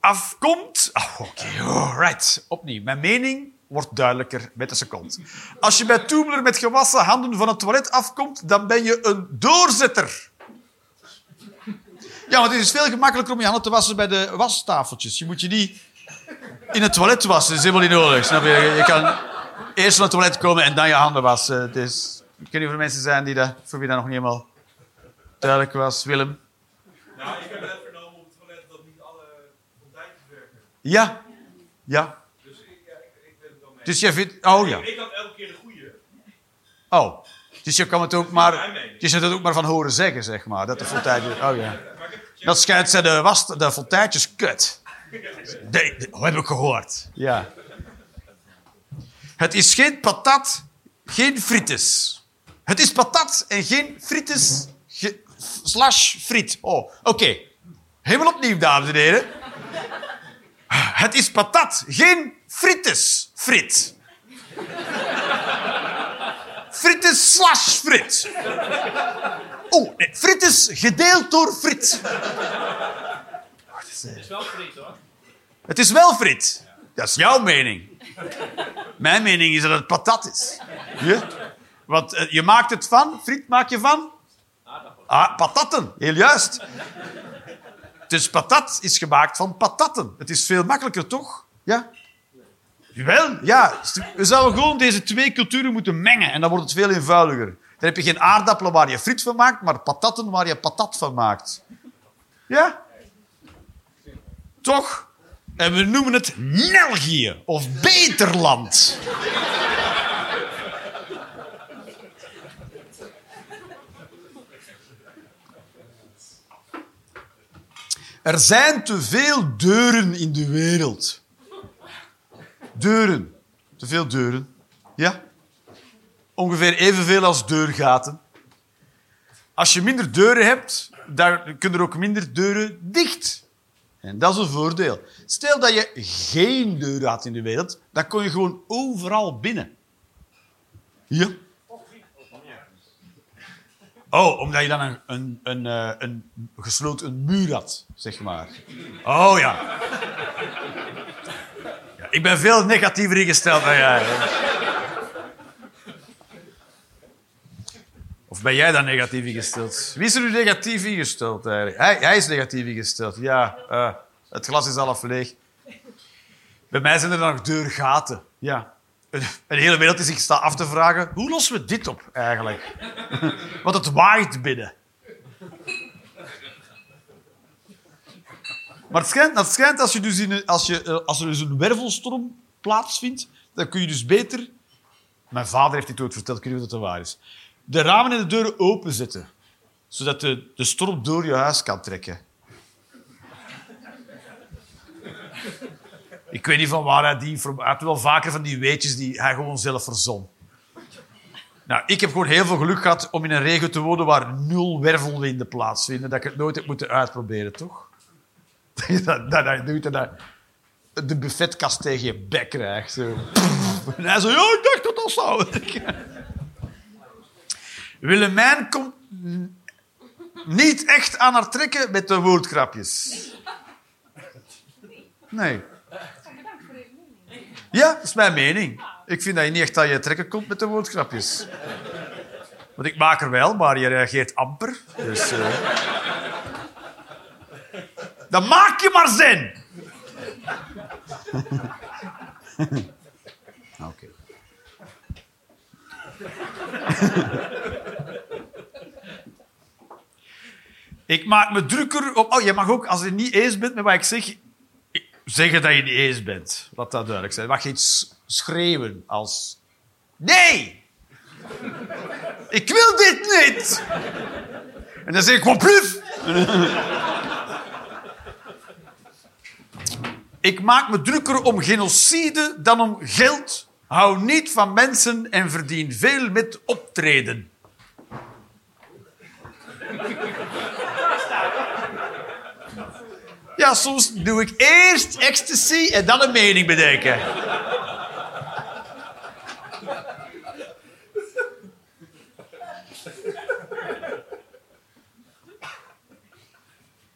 afkomt... Oh, Oké, alright. Opnieuw. Mijn mening wordt duidelijker met de seconde. Als je bij Toemler met gewassen handen van het toilet afkomt, dan ben je een doorzetter. Ja, want het is veel gemakkelijker om je handen te wassen bij de wastafeltjes. Je moet je niet [laughs] in het toilet wassen. Is helemaal niet nodig. Snap je? Je kan eerst naar het toilet komen en dan je handen wassen. Dus, ik weet niet of er mensen zijn die dat, voor wie dat nog niet helemaal duidelijk was. Willem? Nou, ik heb net vernomen op het toilet dat niet alle fonteintjes werken. Ja. Ja. Dus ik, ja, ik, ik ben het wel mee. Dus jij vindt... Oh ja. Ik had elke keer de goede. Oh. Dus je kan het ook maar... Je het ook maar van horen zeggen, zeg maar. Dat de fonteintjes... Oh ja. Dat schijnt zijn de, was, de fonteintjes kut. Nee, dat heb ik gehoord. Ja. Het is geen patat, geen frites. Het is patat en geen frites ge- slash friet. Oh, oké. Helemaal opnieuw, dames en heren. Het is patat, geen frites frit. Frites slash frit. Oh, nee, frites gedeeld door frit. Het is wel friet hoor. Het is wel frit. Dat is jouw mening. Mijn mening is dat het patat is. Ja? Want eh, je maakt het van, friet maak je van? Ah, patatten, heel juist. Dus patat is gemaakt van patatten. Het is veel makkelijker, toch? Ja? Wel, ja. We zouden gewoon deze twee culturen moeten mengen en dan wordt het veel eenvoudiger. Dan heb je geen aardappelen waar je friet van maakt, maar patatten waar je patat van maakt. Ja? Toch? En we noemen het Nelgië of Beterland. Er zijn te veel deuren in de wereld. Deuren. Te veel deuren. Ja? Ongeveer evenveel als deurgaten. Als je minder deuren hebt, dan kunnen er ook minder deuren dicht. En dat is een voordeel. Stel dat je geen deuren had in de wereld, dan kon je gewoon overal binnen. Ja? Oh, omdat je dan een, een, een, eh, een gesloten muur had, zeg maar. Oh ja. ja ik ben veel negatiever ingesteld dan jij. Of ben jij dan negatief ingesteld? Wie is er nu negatief ingesteld eigenlijk? Hij, hij is negatief ingesteld. Ja, eh, het glas is half leeg. Bij mij zijn er dan nog deurgaten. Ja. Een, hele wereld die zich staat af te vragen... Hoe lossen we dit op eigenlijk? [laughs] Want het waait binnen. Maar het schijnt, het schijnt als, je dus in als, je, eh, als er dus een wervelstorm plaatsvindt, dan kun je dus beter... Mijn vader heeft dit ooit verteld, ik weet niet of dat waar is. De ramen en de deuren openzetten. Zodat de, de storm door je huis kan trekken. Ik weet niet van waar hij die. Hij had wel vaker van die weetjes die hij gewoon zelf verzon. Nou, ik heb gewoon heel veel geluk gehad om in een regio te wonen waar nul wervelwinden plaatsvinden. Dat ik het nooit heb moeten uitproberen, toch? [laughs] Dat je doet de buffetkast tegen je bek krijgt. Zo. [laughs] En hij zo, ja, ik dacht dat dat zou. Willemijn komt niet echt aan haar trekken met de woordgrapjes. Nee. Ja, dat is mijn mening. Ik vind dat je niet echt aan je trekken komt met de woordgrapjes. Want ik maak er wel, maar je reageert amper. Dus, eh. Dan maak je maar zin. Ik maak me drukker op... Oh, je mag ook, als je niet eens bent met wat ik zeg... Zeggen dat je niet eens bent. Laat dat duidelijk zijn. Je mag iets schreeuwen als... Nee! Ik wil dit niet! En dan zeg ik, wat plus? Ik maak me drukker om genocide dan om geld. Hou niet van mensen en verdien veel met optreden. Ja, soms doe ik eerst ecstasy en dan een mening bedenken.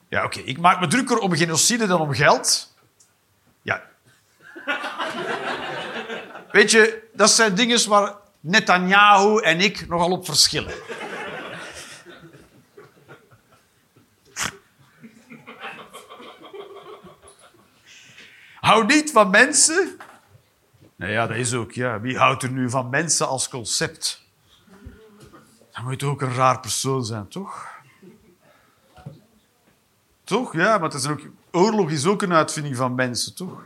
Ja, oké. Ik maak me drukker om genocide dan om geld. Ja. Weet je, dat zijn dingen waar Netanyahu en ik nogal op verschillen. Hou niet van mensen. Nou ja, dat is ook, ja. Wie houdt er nu van mensen als concept? Dan moet je ook een raar persoon zijn, toch? Toch? Ja, maar is ook, oorlog is ook een uitvinding van mensen, toch?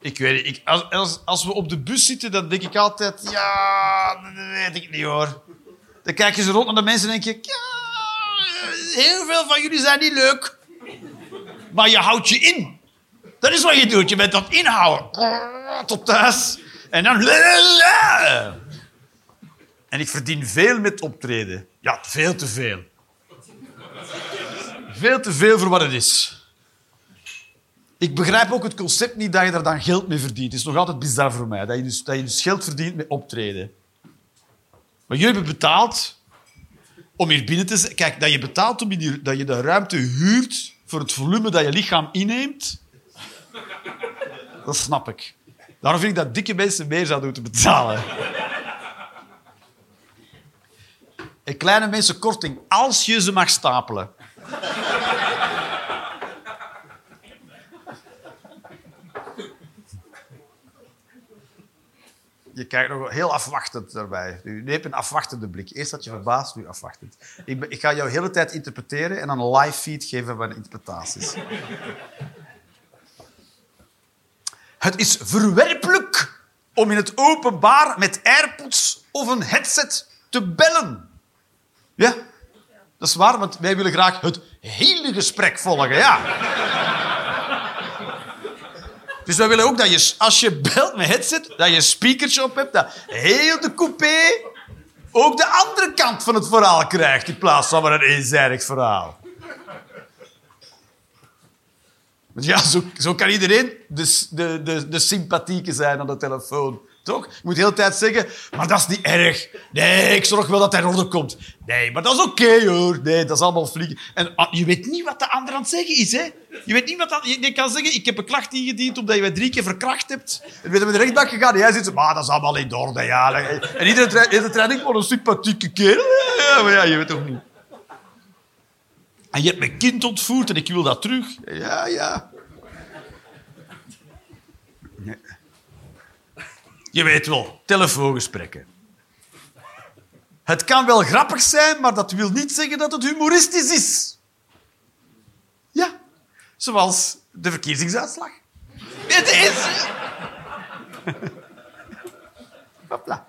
Ik weet. Ik, als, als, als we op de bus zitten, dan denk ik altijd... Ja, dat weet ik niet, hoor. Dan kijk je zo rond naar de mensen en denk je... Ja, heel veel van jullie zijn niet leuk. Maar je houdt je in. Dat is wat je doet. Je bent het inhouden. Tot thuis. En dan... En ik verdien veel met optreden. Ja, veel te veel. Veel te veel voor wat het is. Ik begrijp ook het concept niet dat je daar dan geld mee verdient. Het is nog altijd bizar voor mij. Dat je dus, dat je dus geld verdient met optreden. Maar jullie hebben betaald om hier binnen te zijn. Kijk, dat je betaalt om hier, dat je de ruimte huurt voor het volume dat je lichaam inneemt. [laughs] Dat snap ik. Daarom vind ik dat dikke mensen meer zouden moeten betalen. En kleine mensen korting, als je ze mag stapelen. Je kijkt nog heel afwachtend daarbij. Nu hebt een afwachtende blik. Eerst had je verbaasd, nu afwachtend. Ik, ik ga jou de hele tijd interpreteren en dan een live feed geven van interpretaties. Het is verwerpelijk om in het openbaar met AirPods of een headset te bellen. Ja, dat is waar, want wij willen graag het hele gesprek volgen. Ja. Dus wij willen ook dat je, als je belt met headset, dat je een speakertje op hebt, dat heel de coupé ook de andere kant van het verhaal krijgt, in plaats van maar een eenzijdig verhaal. Want ja, zo, kan iedereen de, de, de, de sympathieke zijn aan de telefoon. Toch? Je moet de hele tijd zeggen, maar dat is niet erg. Nee, ik zorg wel dat hij in orde komt. Nee, maar dat is oké hoor. Nee, dat is allemaal vliegen. En ah, je weet niet wat de ander aan het zeggen is, hè? Je weet niet wat dat... Je, kan zeggen, ik heb een klacht ingediend omdat je mij drie keer verkracht hebt. En we zijn met de rechtbank gegaan jij zit zo, maar dat is allemaal in orde, ja. En iedere trein, wat een sympathieke kerel. Ja, maar ja, je weet toch niet. En je hebt mijn kind ontvoerd en ik wil dat terug. Ja, ja. Je weet wel, telefoongesprekken. Het kan wel grappig zijn, maar dat wil niet zeggen dat het humoristisch is. Ja, zoals de verkiezingsuitslag. Het is... Hopla.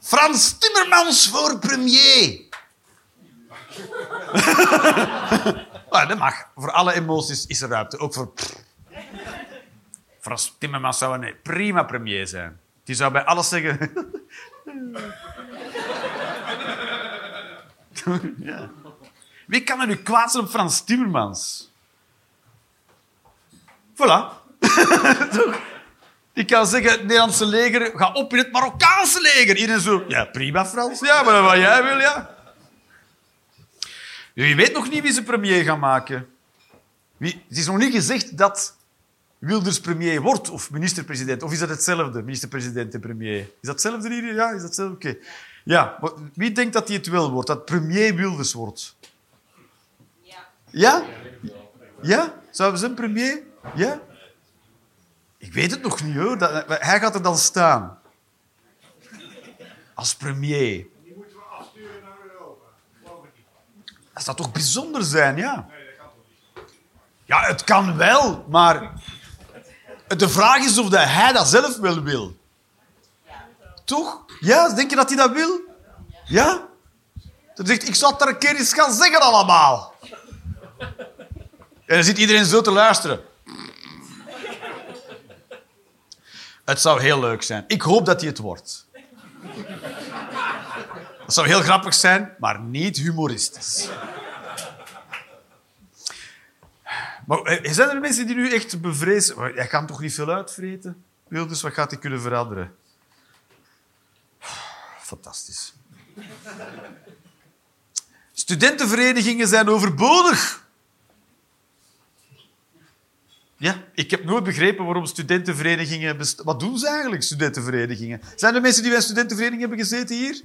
Frans Timmermans voor premier. [laughs] Ah, dat mag. Voor alle emoties is er ruimte. Ook voor... Frans Timmermans zou een prima premier zijn. Die zou bij alles zeggen... [laughs] Wie kan er nu kwaad zijn op Frans Timmermans? Voilà. [laughs] Die kan zeggen, het Nederlandse leger, ga op in het Marokkaanse leger. Iedereen zo, ja, prima Frans. Ja, maar wat jij wil, ja. Je weet nog niet wie ze premier gaan maken. Wie, het is nog niet gezegd dat Wilders premier wordt of minister-president. Of is dat hetzelfde, minister-president en premier? Is dat hetzelfde hier? Ja, is dat hetzelfde? Oké. Ja, wie denkt dat hij het wel wordt? Dat premier Wilders wordt? Ja. Ja? Zouden ze een premier? Ja? Ik weet het nog niet, hoor. Hij gaat er dan staan. Als premier. Die moeten we afsturen naar Europa. Dat zou toch bijzonder zijn, ja? Ja, het kan wel, maar de vraag is of hij dat zelf wel wil. Toch? Ja, denk je dat hij dat wil? Ja? Dan zegt, ik zal het een keer eens gaan zeggen allemaal. En dan zit iedereen zo te luisteren. Het zou heel leuk zijn. Ik hoop dat hij het wordt. Het zou heel grappig zijn, maar niet humoristisch. Maar eh, zijn er mensen die nu echt bevrezen... Hij kan toch niet veel uitvreten? Wilders, wat gaat hij kunnen veranderen? Fantastisch. Studentenverenigingen zijn overbodig. Ja, ik heb nooit begrepen waarom studentenverenigingen... Wat doen ze eigenlijk, studentenverenigingen? Zijn er mensen die bij een studentenvereniging hebben gezeten hier?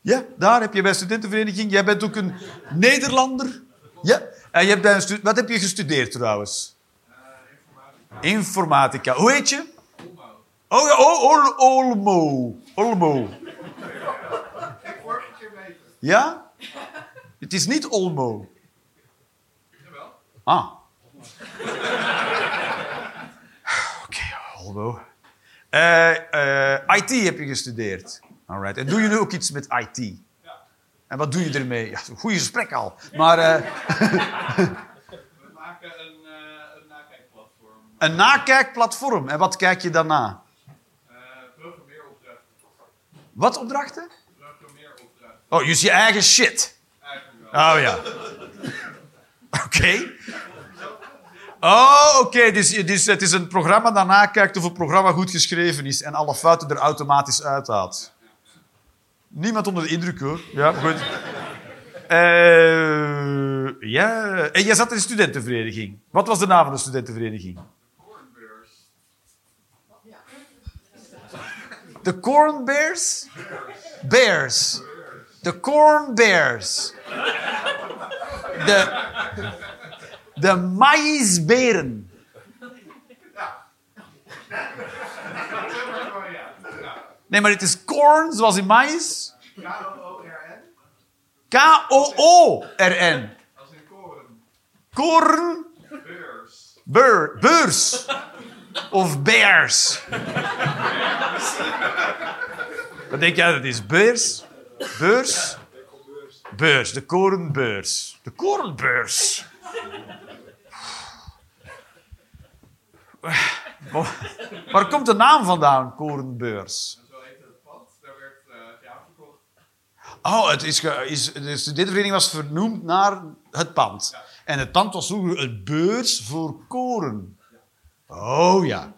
Ja, daar heb je bij studentenvereniging. Jij bent ook een Nederlander. Ja. En je hebt bij een Wat heb je gestudeerd trouwens? informatica. Hoe heet je? Oh, ja, oh, Ol- Olmo. Olmo. Ja? Het is niet Olmo. Ah. [sighs] Oké, Olmo. Eh, eh, IT heb je gestudeerd. Alright. En doe je nu ook iets met IT? En wat doe je ermee? Ja, een goede gesprek al. Maar eh, [laughs] We maken een, eh, een nakijkplatform. een nakijkplatform. En wat kijk je daarna? Eh programmeeropdrachten. Wat opdrachten? Programmeeropdrachten. Oh, dus je eigen shit. Wel. Oh ja. [laughs] Oké. Oh, oké. Dus, dus het is een programma dat nakijkt of het programma goed geschreven is en alle fouten er automatisch uithaalt. Niemand onder de indruk hoor. Ja, goed. Eh, ja. En jij zat in een studentenvereniging. Wat was de naam van de studentenvereniging? De Corn Bears? Bears. De Corn Bears. De, de maïsberen. Nee, maar het is corn, zoals in maïs. K-O-O-R-N. K-O-O-R-N. Als in koren. Corn Beurs. beur, beurs. Of bears. Wat denk jij dat is? Beurs? Beurs? Beurs, de korenbeurs. De korenbeurs. Waar komt de naam vandaan, Korenbeurs? Zo heette het pand. Daar werd eh ja verkocht. Oh, het is, ge- is, de studentenvereniging was vernoemd naar het pand. En het pand was vroeger een beurs voor koren. Oh ja.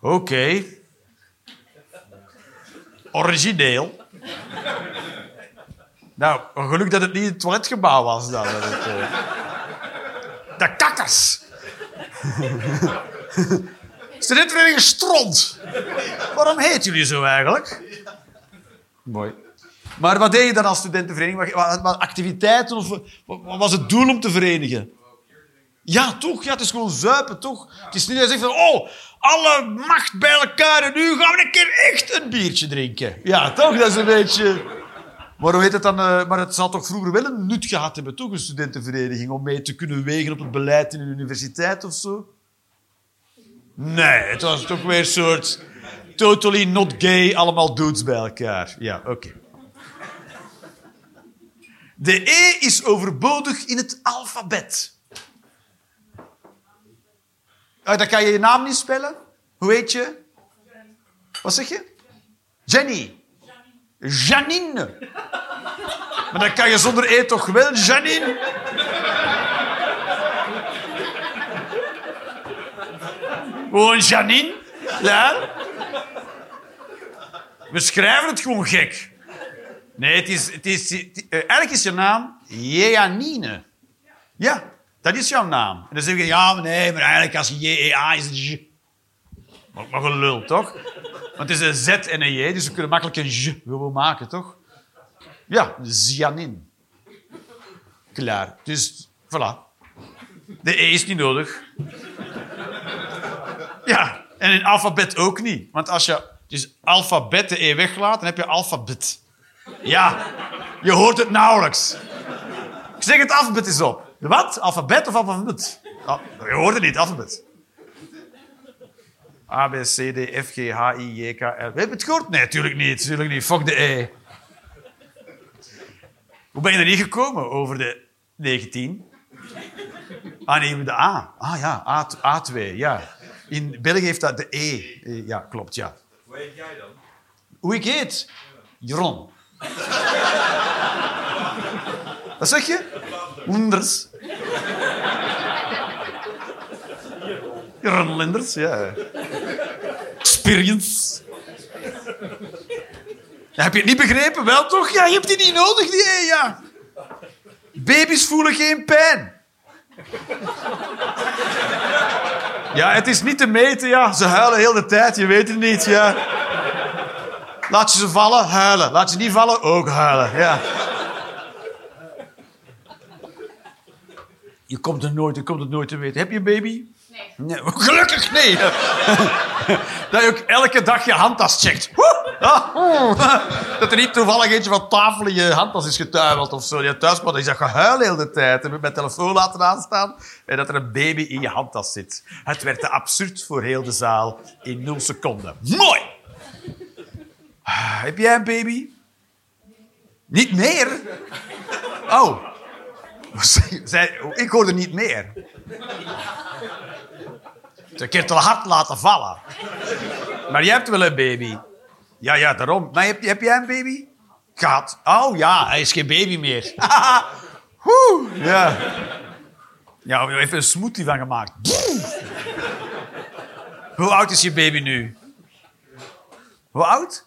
Oké. Origineel. Nou, geluk dat het niet het toiletgebouw was. Dan, dat het, eh, De kakkers. [laughs] Studentenvereniging Stront. Waarom heet jullie zo eigenlijk? Mooi. Maar wat deed je dan als studentenvereniging? Wat, wat, activiteiten? Of, wat, was het doel om te verenigen? Ja, toch? Ja, het is gewoon zuipen, toch? Het is niet dat je zegt van... Oh, alle macht bij elkaar nu gaan we een keer echt een biertje drinken. Ja, toch? Dat is een beetje... Maar hoe heet het dan? eh, maar het zal toch vroeger wel een nut gehad hebben, toch? Een studentenvereniging, om mee te kunnen wegen op het beleid in een universiteit of zo? Nee, het was toch weer een soort... Totally not gay, allemaal dudes bij elkaar. Ja, oké. De E is overbodig in het alfabet. Ah, dan kan je je naam niet spellen. Hoe heet je? Wat zeg je? Jenny. Janine. Maar dan kan je zonder E toch wel, Janine? Gewoon Janine. Ja? We schrijven het gewoon gek. Nee, het is, het is, eh, eigenlijk is je naam Jeanine. Ja, dat is jouw naam. En dan zeg je, ja, maar nee, maar eigenlijk als J-E-A is het J. Maar, maar gelul, toch? Want het is een Z en een J, dus we kunnen makkelijk een J gewoon maken, toch? Ja, Zianin. Klaar. Dus, voilà. De E is niet nodig. Ja, en in alfabet ook niet. Want als je dus alfabet de E weglaat, dan heb je alfabet. Ja, je hoort het nauwelijks. Ik zeg het alfabet eens op. Wat? Alfabet of alfabet? Ah, je hoort het niet, alfabet. A, B, C, D, F, G, H, I, J, K, L. Heb je het gehoord? Nee, natuurlijk niet. Natuurlijk niet. Fuck de E. Hoe ben je er niet gekomen over de 19? Ah, nee, de A. Ah ja, A, A2, ja. In België heeft dat de E. Ja, klopt, ja. Hoe heet jij dan? Hoe ik heet? Jeroen. [laughs] Wat zeg je? Linders. Jeroen Linders, ja. Experience. Heb je het niet begrepen? Wel toch? Ja, je hebt die niet nodig, die E, ja. Baby's voelen geen pijn. Ja, het is niet te meten, ja. Ze huilen heel de tijd, je weet het niet, ja. Laat je ze vallen, huilen. Laat je niet vallen, ook huilen. Ja. Je komt er nooit, je komt het nooit te weten. Heb je een baby? Nee. [laughs] Gelukkig nee. [laughs] Dat je ook elke dag je handtas checkt. Ah, oeh. Dat er niet toevallig eentje van tafel in je handtas is getuimeld of zo. Je thuis is dat gehuil heel de tijd. Heb je mijn telefoon laten aanstaan en dat er een baby in je handtas zit. Het werd te absurd voor heel de zaal in nul seconden. Mooi! Heb jij een baby? Niet meer? Oh. [laughs] Zij, ik hoorde niet meer. Een keer te hard laten vallen. Maar jij hebt wel een baby. Ja, ja, daarom. Maar heb, heb jij een baby? Gehad. Oh ja, hij is geen baby meer. [laughs] Ja. Ja, we even een smoothie van gemaakt. Hoe oud is je baby nu? Hoe oud?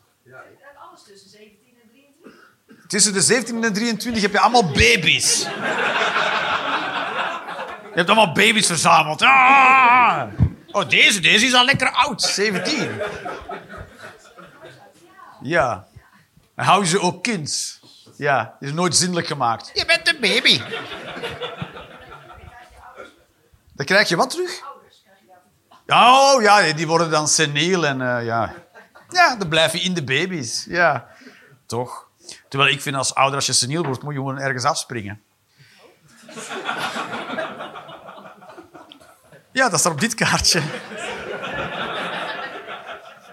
Alles tussen 17 en 23. Tussen de 17 en 23 heb je allemaal baby's. Je hebt allemaal baby's verzameld. Ah! Oh, deze, deze is al lekker oud. 17. Ja. En hou je ze ook kind. Ja, die is nooit zindelijk gemaakt. Je bent een baby. Dan krijg je wat terug? Oh ja, die worden dan seniel en eh, ja. Ja, dan blijf je in de baby's. Ja, toch? Terwijl ik vind als ouder, als je seniel wordt, moet je gewoon ergens afspringen. Ja, dat staat op dit kaartje. [laughs]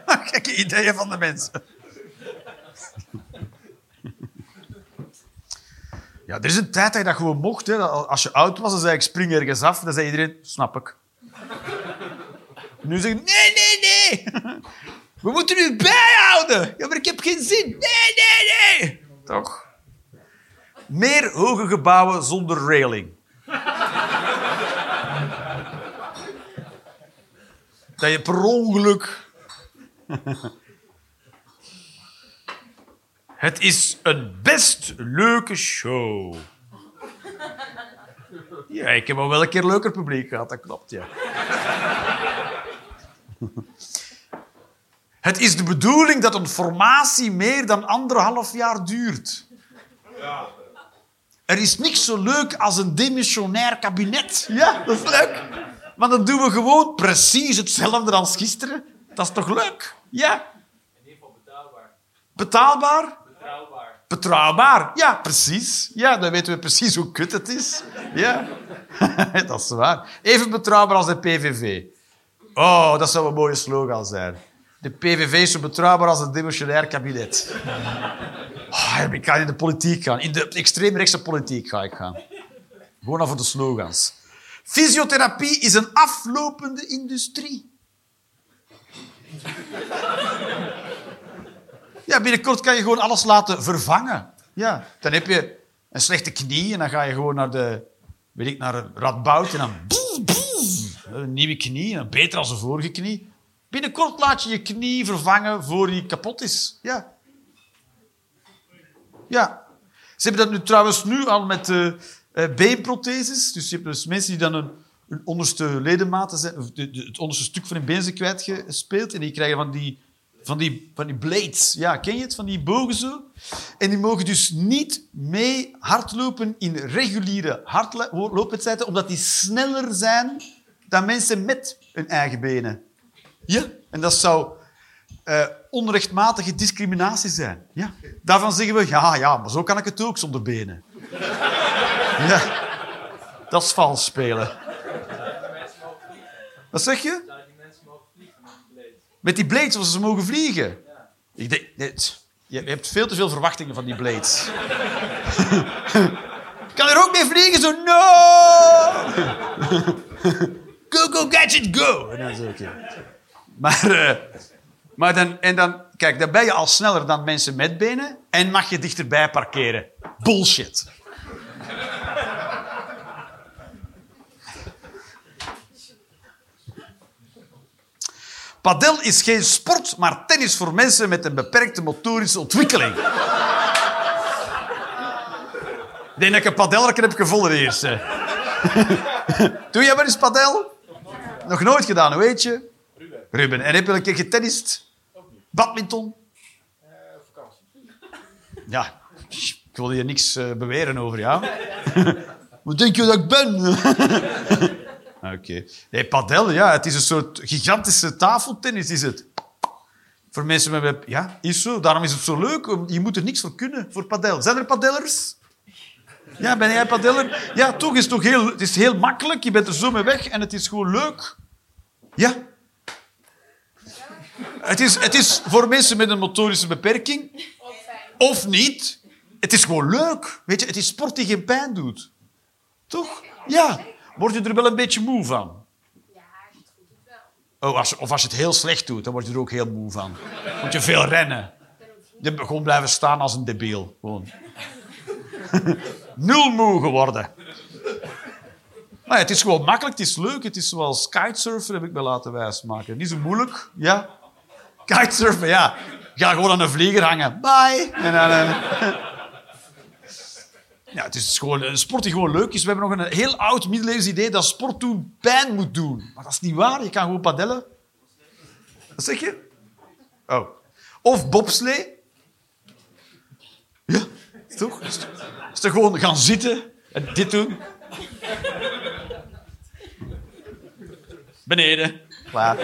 Gekke ideeën van de mensen. Ja, er is een tijd dat je dat gewoon mocht. Hè. Als je oud was, dan zei ik spring ergens af. Dan zei iedereen, snap ik. Nu zeggen nee, nee, nee. We moeten u bijhouden. Ja, maar ik heb geen zin. Nee, nee, nee. Toch? Meer hoge gebouwen zonder railing. [laughs] Dat je per ongeluk... Het is een best leuke show. Ja, ik heb al wel een keer leuker publiek gehad, dat klopt, ja. Het is de bedoeling dat een formatie meer dan anderhalf jaar duurt. Er is niks zo leuk als een demissionair kabinet. Ja, dat is leuk. Maar dan doen we gewoon precies hetzelfde als gisteren. Dat is toch leuk? Ja. In ieder geval betaalbaar. Betaalbaar? Betrouwbaar. Betrouwbaar. Ja, precies. Ja, dan weten we precies hoe kut het is. Ja. [laughs] dat is waar. Even betrouwbaar als de PVV. Oh, dat zou een mooie slogan zijn. De PVV is zo betrouwbaar als een demissionair kabinet. Oh, ik ga in de politiek gaan. In de extreemrechtse politiek ga ik gaan. Gewoon voor de slogans. Fysiotherapie is een aflopende industrie. Ja, binnenkort kan je gewoon alles laten vervangen. Ja, dan heb je een slechte knie en dan ga je gewoon naar de, weet ik, naar radboud en dan een nieuwe knie beter als de vorige knie. Binnenkort laat je je knie vervangen voor die kapot is. Ja. Ja. Ze hebben dat nu trouwens nu al met eh, beenprotheses. Dus je hebt dus mensen die dan een, een onderste ledematen zijn, de- het onderste stuk van hun been zijn kwijtgespeeld en die krijgen van die, van, die, van die blades. Ja, ken je het? Van die bogen zo. En die mogen dus niet mee hardlopen in reguliere hardloopwedstrijden, omdat die sneller zijn dan mensen met hun eigen benen. Ja, en dat zou eh, onrechtmatige discriminatie zijn. Ja. Daarvan zeggen we, ja, ja, maar zo kan ik het ook zonder benen. Ja, dat is vals spelen. Wat zeg je? Dat die mensen mogen vliegen met die blades. Met als ze mogen vliegen. Ik denk, dit, je hebt veel te veel verwachtingen van die blades. [laughs] kan er ook mee vliegen? Zo, no! go, go, gadget, go! En dan oké. Maar, eh, maar dan, en dan, kijk, dan ben je al sneller dan mensen met benen en mag je dichterbij parkeren. Bullshit. Padel is geen sport, maar tennis voor mensen met een beperkte motorische ontwikkeling. Ik denk dat ik een padelreken heb gevonden eerst. [laughs] Doe jij maar eens padel? Nog nooit gedaan, weet je? Ruben. En heb je een keer getennist? Badminton? Ja, ik wil hier niks eh, beweren over jou. [laughs] Wat denk je dat ik ben? [laughs] Oké. Nee, padel, ja, het is een soort gigantische tafeltennis, is het. Voor mensen met... Ja, is zo. Daarom is het zo leuk. Je moet er niks voor kunnen, voor padel. Zijn er padellers? Ja, ben jij padeller? Ja, toch is het toch heel... Het is heel makkelijk. Je bent er zo mee weg en het is gewoon leuk. Ja. Het is, het is voor mensen met een motorische beperking. Of niet. Het is gewoon leuk. Weet je, het is sport die geen pijn doet. Toch? Ja. Word je er wel een beetje moe van? Ja, als je het goed doet wel. Oh, als of als je het heel slecht doet, dan word je er ook heel moe van. Moet je veel rennen. Je gewoon blijven staan als een debiel. Gewoon. [laughs] Nul moe geworden. Maar ja, het is gewoon makkelijk, het is leuk. Het is zoals kitesurfen, heb ik me laten wijsmaken. Niet zo moeilijk, ja. Kitesurfen, ja. Ga gewoon aan een vlieger hangen. Bye. En dan, eh, [laughs] Ja, het is gewoon een sport die gewoon leuk is. We hebben nog een heel oud middeleeuws idee dat sport doen pijn moet doen. Maar dat is niet waar. Je kan gewoon padellen. Wat zeg je? Oh. Of bobslee. Ja, toch? Is toch- is toch gewoon gaan zitten en dit doen? Beneden. Klaar.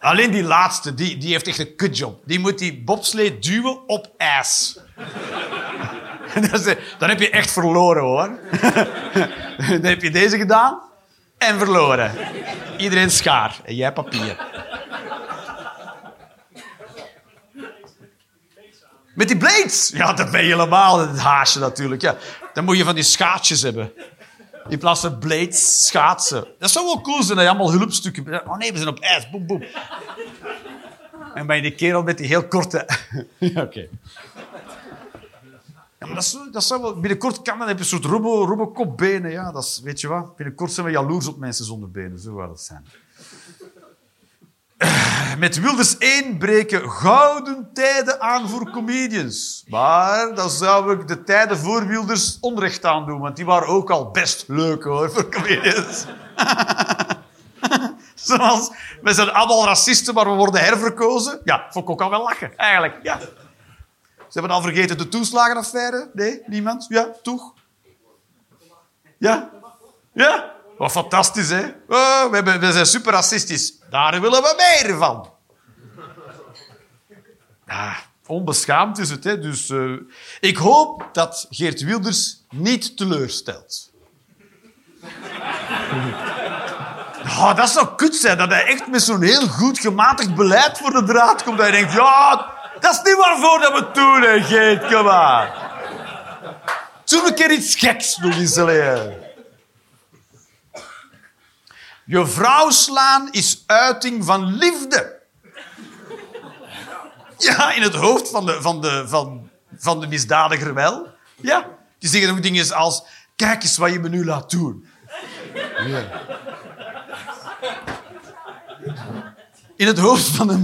Alleen die laatste, die, die heeft echt een kutjob. Die moet die bobslee duwen op ijs. [laughs] Dan heb je echt verloren, hoor. [laughs] Dan heb je deze gedaan en verloren. Iedereen schaar en jij papier. Met die blades? Ja, dat ben je helemaal het haasje natuurlijk. Ja. Dan moet je van die schaatsjes hebben. In plaats van blades, schaatsen. Dat zou wel cool zijn, dat je allemaal hulpstukken... Oh nee, we zijn op ijs. Boem, boem. En ben je die kerel met die heel korte... [laughs] ja, oké. Ja, maar dat, is, dat zou wel... Binnenkort kan dan heb je een soort robo, robocop-benen. Ja, dat is, weet je wat? Binnenkort zijn we jaloers op mensen zonder benen. Zo zou dat zijn. [sighs] Met Wilders 1 breken gouden tijden aan voor comedians. Maar dan zou ik de tijden voor Wilders onrecht aan doen, want die waren ook al best leuk hoor, voor comedians. [laughs] Zoals, we zijn allemaal racisten, maar we worden herverkozen. Ja, vond ik ook al wel lachen, eigenlijk. Ja. Ze hebben al vergeten de toeslagenaffaire. Nee, niemand? Ja, toch? Ja? Ja? Wat fantastisch, hè? Oh, we, hebben, we zijn super racistisch. Daar willen we meer van. Onbeschaamd is het, hè? Dus eh, ik hoop dat Geert Wilders niet teleurstelt. Ja, dat zou kut zijn, dat hij echt met zo'n heel goed gematigd beleid voor de draad komt. Dat hij denkt, ja, dat is niet waarvoor dat we het doen, hè, Geert, kom. Doe een keer iets geks nog eens alleen. Je vrouw slaan is uiting van liefde. Ja, in het hoofd van de, van de, van, van de misdadiger wel. Ja. Die zeggen ook dingen als... Kijk eens wat je me nu laat doen. Ja. In het hoofd van een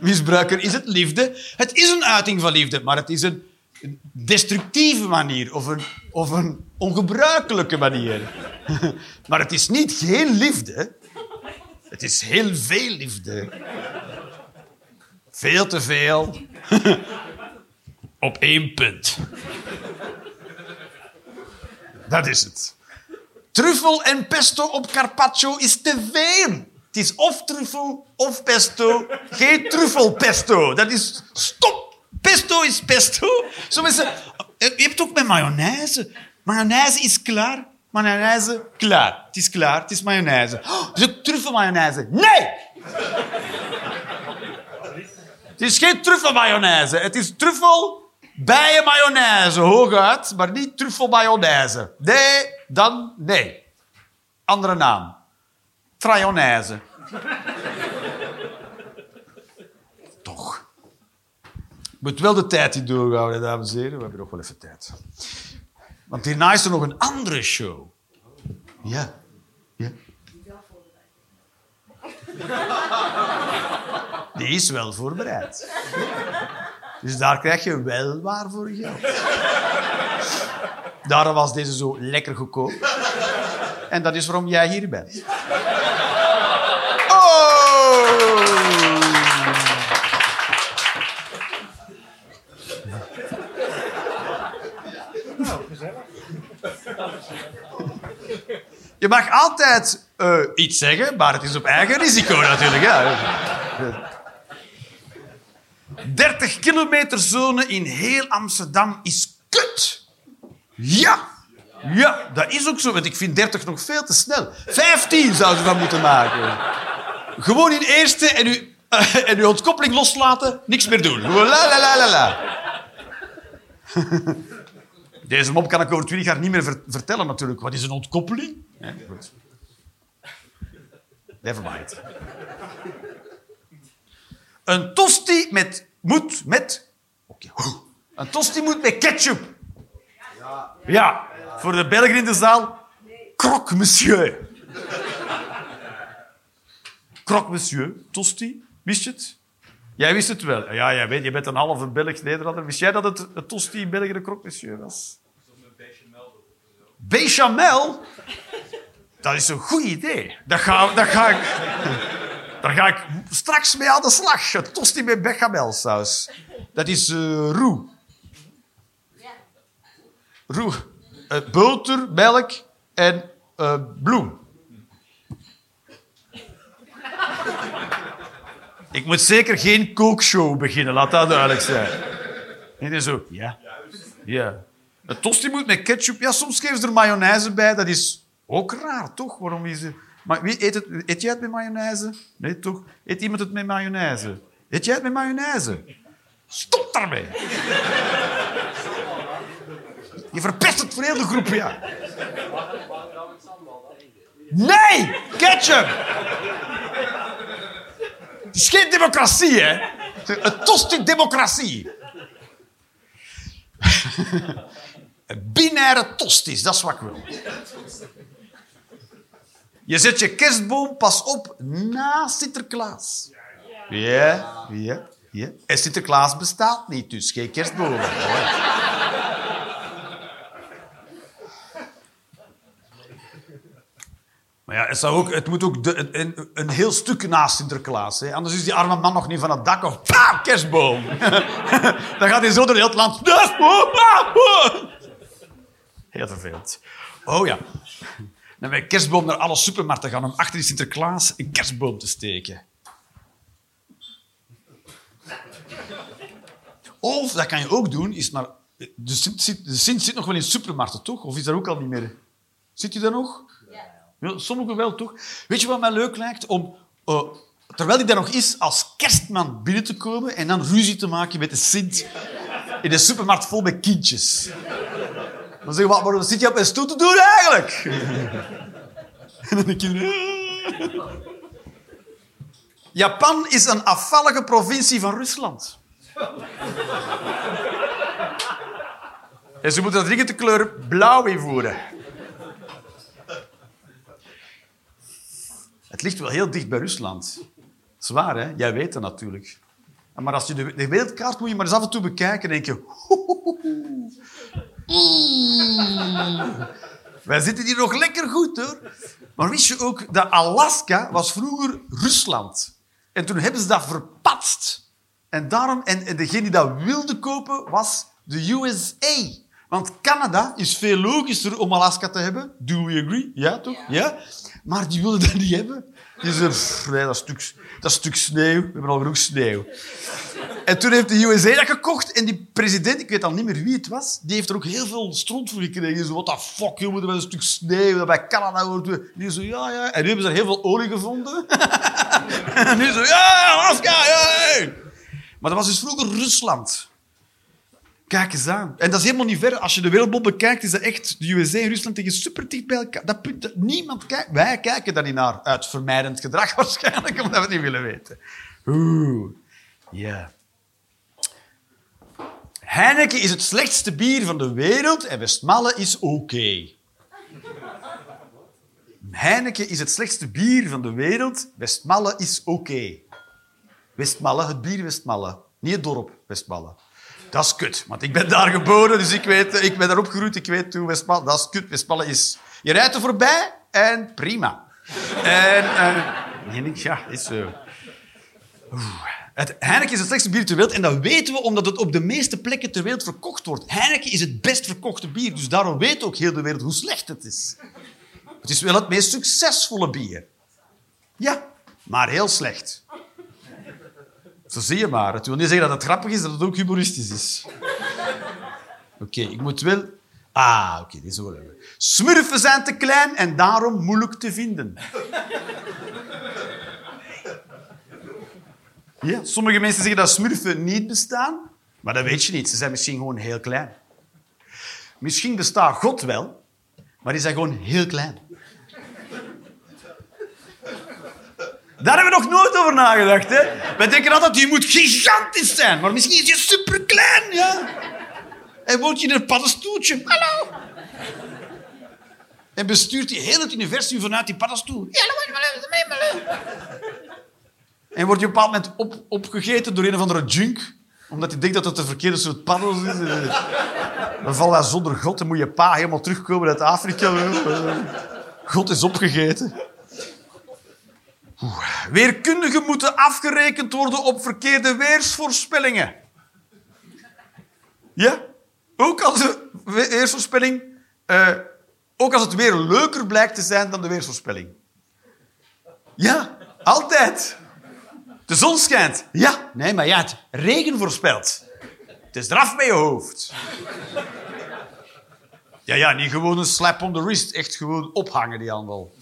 misbruiker is het liefde. Het is een uiting van liefde, maar het is een destructieve manier of een, of een ongebruikelijke manier. [laughs] Maar het is niet geen liefde. Het is heel veel liefde. Veel te veel. [laughs] Op één punt. Dat is het. Truffel en pesto op carpaccio is te veel. Het is of truffel of pesto. Geen truffelpesto. Dat is... Stop! Pesto is pesto. Zo mensen... Je hebt ook met mayonaise. Mayonaise is klaar. Mayonaise, klaar. Het is klaar, het is mayonaise. Oh, het is. Nee! Het is geen truffelmayonaise. Het is truffel bijen mayonaise, hooguit, maar niet truffelmayonaise. Nee, dan nee. Andere naam. Trayonaise. Toch. Ik moet wel de tijd niet doorhouden, dames en heren. We hebben nog wel even tijd. Want hierna is er nog een andere show. Ja. ja. Die is wel voorbereid. Dus daar krijg je wel waar voor je geld. Daarom was deze zo lekker goedkoop. En dat is waarom jij hier bent. Oh! [laughs] Je mag altijd eh, iets zeggen, maar het is op eigen risico natuurlijk. Ja. 30 kilometer zone in heel Amsterdam is kut. Ja. Ja, dat is ook zo, want ik vind 30 nog veel te snel. 15 zouden ze van moeten maken. Gewoon in eerste en, u, en uw ontkoppeling loslaten, niks meer doen. La la la la la. Deze mop kan ik over 20 jaar niet meer ver- vertellen natuurlijk. Wat is een ontkoppeling? Ja. Never mind. Een tosti met, moet met... Oké. Een tosti moet met ketchup. Ja. Voor de Belgen in de zaal. Croque monsieur. Croque monsieur. Tosti. Wist je het? Jij wist het wel. Ja, jij weet, je bent een halve Belg-Nederlander. Wist jij dat het, het tosti in België de croque monsieur was? Bechamel? Dat is een goed idee. Dat ga, dat ga ik... Daar ga ik straks mee aan de slag. Tosti met bechamelsaus. Dat is eh roe. Roe. Eh, boter, melk en eh, bloem. Ik moet zeker geen kookshow beginnen, laat dat duidelijk zijn. En zo, ja. Ja. Een tosti moet met ketchup. Ja, soms geven ze er mayonaise bij. Dat is ook raar, toch? Waarom is. Maar wie eet, het, eet jij het met mayonaise? Nee, toch? Eet iemand het met mayonaise? Eet jij het met mayonaise? Stop daarmee. Je verpest het voor heel de groep, ja. Nee! Ketchup! Het is geen democratie, hè? Een tosti democratie. Een binaire tosties, dat is wat ik wil. Je zet je kerstboom pas op na Sinterklaas. Ja, ja, ja. En Sinterklaas bestaat niet, dus geen kerstboom. Maar ja, het, zou ook, het moet ook de, een, een heel stuk naast Sinterklaas. Hè? Anders is die arme man nog niet van het dak of kerstboom. [laughs] Dan gaat hij zo door heel het land. Kerstboom! Heel vervelend. Oh ja. Dan met een kerstboom naar alle supermarkten gaan om achter die Sinterklaas een kerstboom te steken. Of, dat kan je ook doen, is naar... De Sint, zit- de Sint zit nog wel in supermarkten, toch? Of is dat ook al niet meer? Zit hij daar nog? Ja, sommigen wel, toch? Weet je wat mij leuk lijkt? Om, eh, terwijl hij daar nog is, als kerstman binnen te komen en dan ruzie te maken met de Sint in de supermarkt vol met kindjes. Dan zeg je, waarom zit je op mijn stoel te doen eigenlijk? [laughs] en dan. Japan is een afvallige provincie van Rusland. En ze moeten dringend de kleur blauw invoeren. Het ligt wel heel dicht bij Rusland. Zwaar, hè? Jij weet dat natuurlijk. Maar als je de wereldkaart moet je maar eens af en toe bekijken, denk je... Mm. Wij zitten hier nog lekker goed, hoor. Maar wist je ook dat Alaska was vroeger Rusland? En toen hebben ze dat verpatst. En daarom, en, en degene die dat wilde kopen, was de USA. Want Canada is veel logischer om Alaska te hebben. Do we agree? Ja, toch? Ja. Maar die wilden dat niet hebben. Die "Pff, nee, dat stuk, dat stuk sneeuw, we hebben al genoeg sneeuw. En toen heeft de USA dat gekocht en die president, ik weet al niet meer wie het was, die heeft er ook heel veel stront voor gekregen. Zo, what the fuck, joh, moeten we een stuk sneeuw dat bij Canada hoort. Die zo, ja, ja. En nu hebben ze er heel veel olie gevonden. [laughs] en nu zo, ja, Alaska, ja. hey." Maar dat was dus vroeger Rusland. Kijk eens aan. En dat is helemaal niet ver. Als je de wereldbol bekijkt, is dat echt de USA en Rusland tegen super dicht bij elkaar. Dat punt, niemand kijkt. Wij kijken daar niet naar. Uit vermijdend gedrag [laughs] waarschijnlijk, omdat we het niet willen weten. Oeh. Ja. Heineken is het slechtste bier van de wereld en Westmalle is oké. Heineken is het slechtste bier van de wereld. Westmalle is oké. Westmalle, het bier Westmalle. Niet het dorp Westmalle. Dat is kut, want ik ben daar geboren, dus ik, weet, ik ben daar opgegroeid. Ik weet hoe. Dat is kut. Is... Je rijdt er voorbij en prima. En... eh, ja, is zo. Het, Heineken is het slechtste bier ter wereld en dat weten we omdat het op de meeste plekken ter wereld verkocht wordt. Heineken is het best verkochte bier, dus daarom weet ook heel de wereld hoe slecht het is. Het is wel het meest succesvolle bier. Ja, maar heel slecht. Zo zie je maar. Het wil niet zeggen dat het grappig is, dat het ook humoristisch is. Oké, ik moet wel... Ah, oké, die is wel. Smurfen zijn te klein en daarom moeilijk te vinden. Ja, sommige mensen zeggen dat smurfen niet bestaan, maar dat weet je niet. Ze zijn misschien gewoon heel klein. Misschien bestaat God wel, maar die zijn gewoon heel klein. Daar hebben we nog nooit over nagedacht. Hè? Wij denken altijd, je moet gigantisch zijn, maar misschien is je superklein. Ja? En woont je in een paddenstoeltje. Hallo. En bestuurt je heel het universum vanuit die paddenstoel. Ja, en wordt je op een bepaald moment op, opgegeten door een of andere junk. Omdat hij denkt dat het de verkeerde soort paddels is. Dan vallen wij zonder God en moet je pa helemaal terugkomen uit Afrika. God is opgegeten. Weerkundigen moeten afgerekend worden op verkeerde weersvoorspellingen. Ja? Ook als de we- weersvoorspelling... eh, ook als het weer leuker blijkt te zijn dan de weersvoorspelling. Ja, altijd. De zon schijnt. Ja. Nee, maar ja, het regen voorspelt. Het is eraf met je hoofd. Ja, ja, niet gewoon een slap on the wrist. Echt gewoon ophangen, die handel.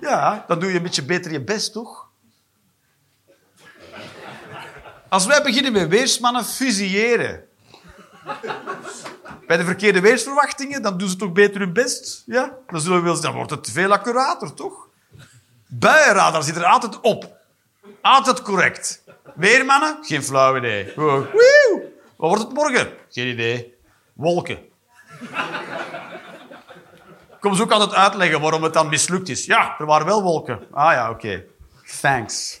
Ja, dan doe je een beetje beter je best, toch? Als wij beginnen met weersmannen fusilleren. Bij de verkeerde weersverwachtingen, dan doen ze toch beter hun best. Ja? Dan, zullen we wel, dan wordt het veel accurater, toch? Buienradar zit er altijd op. Altijd correct. Weermannen? Geen flauw idee. Wat wordt het morgen? Geen idee. Wolken. Kom ze ook altijd uitleggen waarom het dan mislukt is. Ja, er waren wel wolken. Ah ja, oké. Thanks.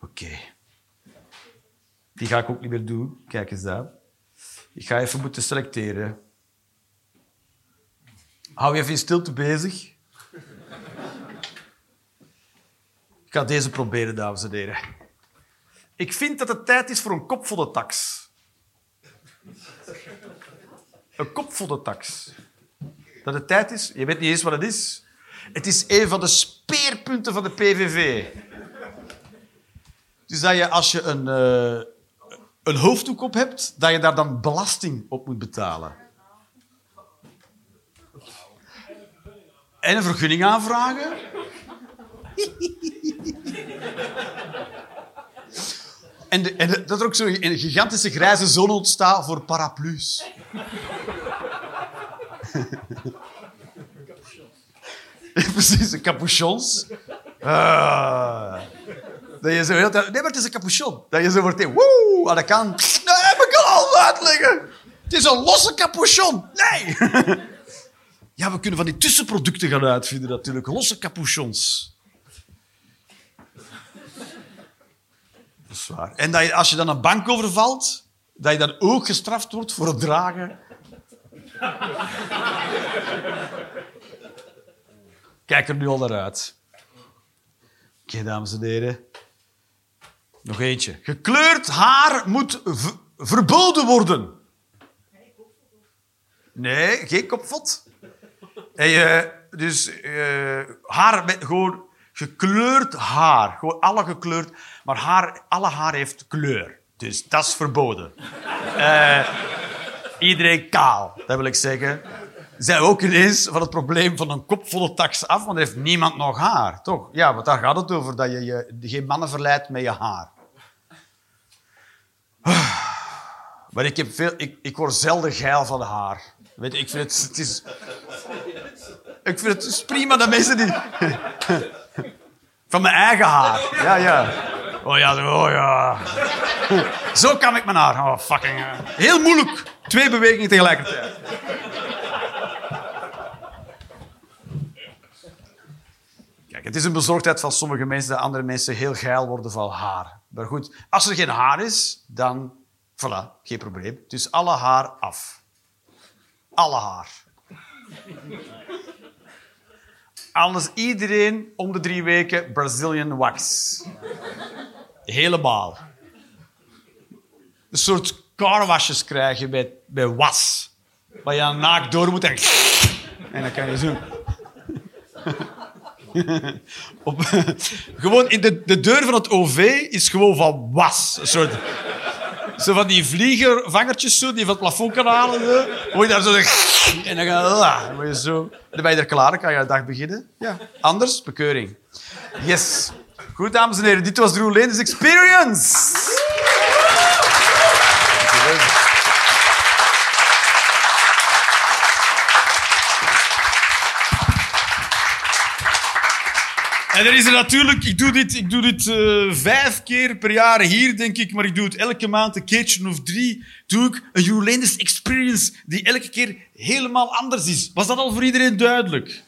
Oké. Die ga ik ook niet meer doen. Kijk eens daar. Ik ga even moeten selecteren. Hou je even in stilte bezig. Ik ga deze proberen, dames en heren. Ik vind dat het tijd is voor een kopvolle tax. Een kopvolle tax. Dat het tijd is? Je weet niet eens wat het is. Het is een van de speerpunten van de PVV. Dus dat je als je een, eh, een hoofddoek op hebt, dat je daar dan belasting op moet betalen. En een vergunning aanvragen. [laughs] En, en dat er ook zo'n gigantische grijze zone ontstaat voor paraplu's. [laughs] Precies, een capuchons. Ah. Dat je zo heel Nee, maar het is een capuchon. Dat je zo wordt... Woe, aan de kant. Nee, heb ik al uitleggen. Het is een losse capuchon. Nee. [laughs] Ja, we kunnen van die tussenproducten gaan uitvinden natuurlijk. Losse capuchons. Dat is waar. En dat je, als je dan een bank overvalt, dat je dan ook gestraft wordt voor het dragen. [laughs] Kijk er nu al naar uit. Oké, dames en heren. Nog eentje. Gekleurd haar moet verboden worden. Nee, geen kopvot. En je, dus eh, haar met gewoon gekleurd haar. Gewoon alle gekleurd. Maar haar, alle haar heeft kleur. Dus dat is verboden. Eh, iedereen kaal, dat wil ik zeggen. Zijn ook ineens van het probleem van een kopvolle tax af, want heeft niemand nog haar, toch? Ja, want daar gaat het over, dat je, je geen mannen verleidt met je haar. Maar ik, heb veel, ik, ik word zelden geil van haar. Weet je, ik vind het, het is... Ik vind het prima dat mensen die... Van mijn eigen haar. Ja, ja. Oh ja, zo, oh ja. Zo kan ik mijn haar. Oh, fucking... eh. Heel moeilijk. Twee bewegingen tegelijkertijd. Kijk, het is een bezorgdheid van sommige mensen dat andere mensen heel geil worden van haar. Maar goed, als er geen haar is, dan... Voilà, geen probleem. Dus alle haar af. Alle haar. Anders iedereen om de drie weken Brazilian wax. Helemaal. Een soort carwashes krijg je bij, bij was. Waar je dan naakt door moet en... En dan kan je zo... [laughs] Gewoon in de, de deur van het OV is gewoon van was. Een soort... Zo van die vliegervangertjes zo, die van het plafond kan halen. Je daar zo... [laughs] En dan, ga, zo, dan ben je er klaar, kan je de dag beginnen. Ja. Anders, bekeuring. Yes. Goed, dames en heren, dit was Drew Lenders Experience. En er is er natuurlijk, ik doe dit, ik doe dit eh, vijf keer per jaar hier, denk ik, maar ik doe het elke maand, een keertje of drie, doe ik een Julendes Experience die elke keer helemaal anders is. Was dat al voor iedereen duidelijk?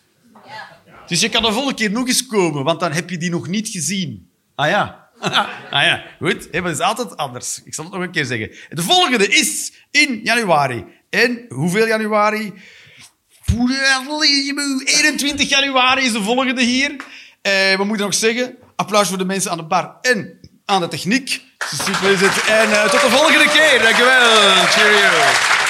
Dus je kan de volgende keer nog eens komen, want dan heb je die nog niet gezien. Ah ja. [laughs] ah ja, goed. Maar het is altijd anders. Ik zal het nog een keer zeggen. De volgende is in januari. En hoeveel januari? 21 januari is de volgende hier. Eh, we moeten nog zeggen? Applaus voor de mensen aan de bar en aan de techniek. Super is het. En eh, tot de volgende keer. Dankjewel. Cheerio.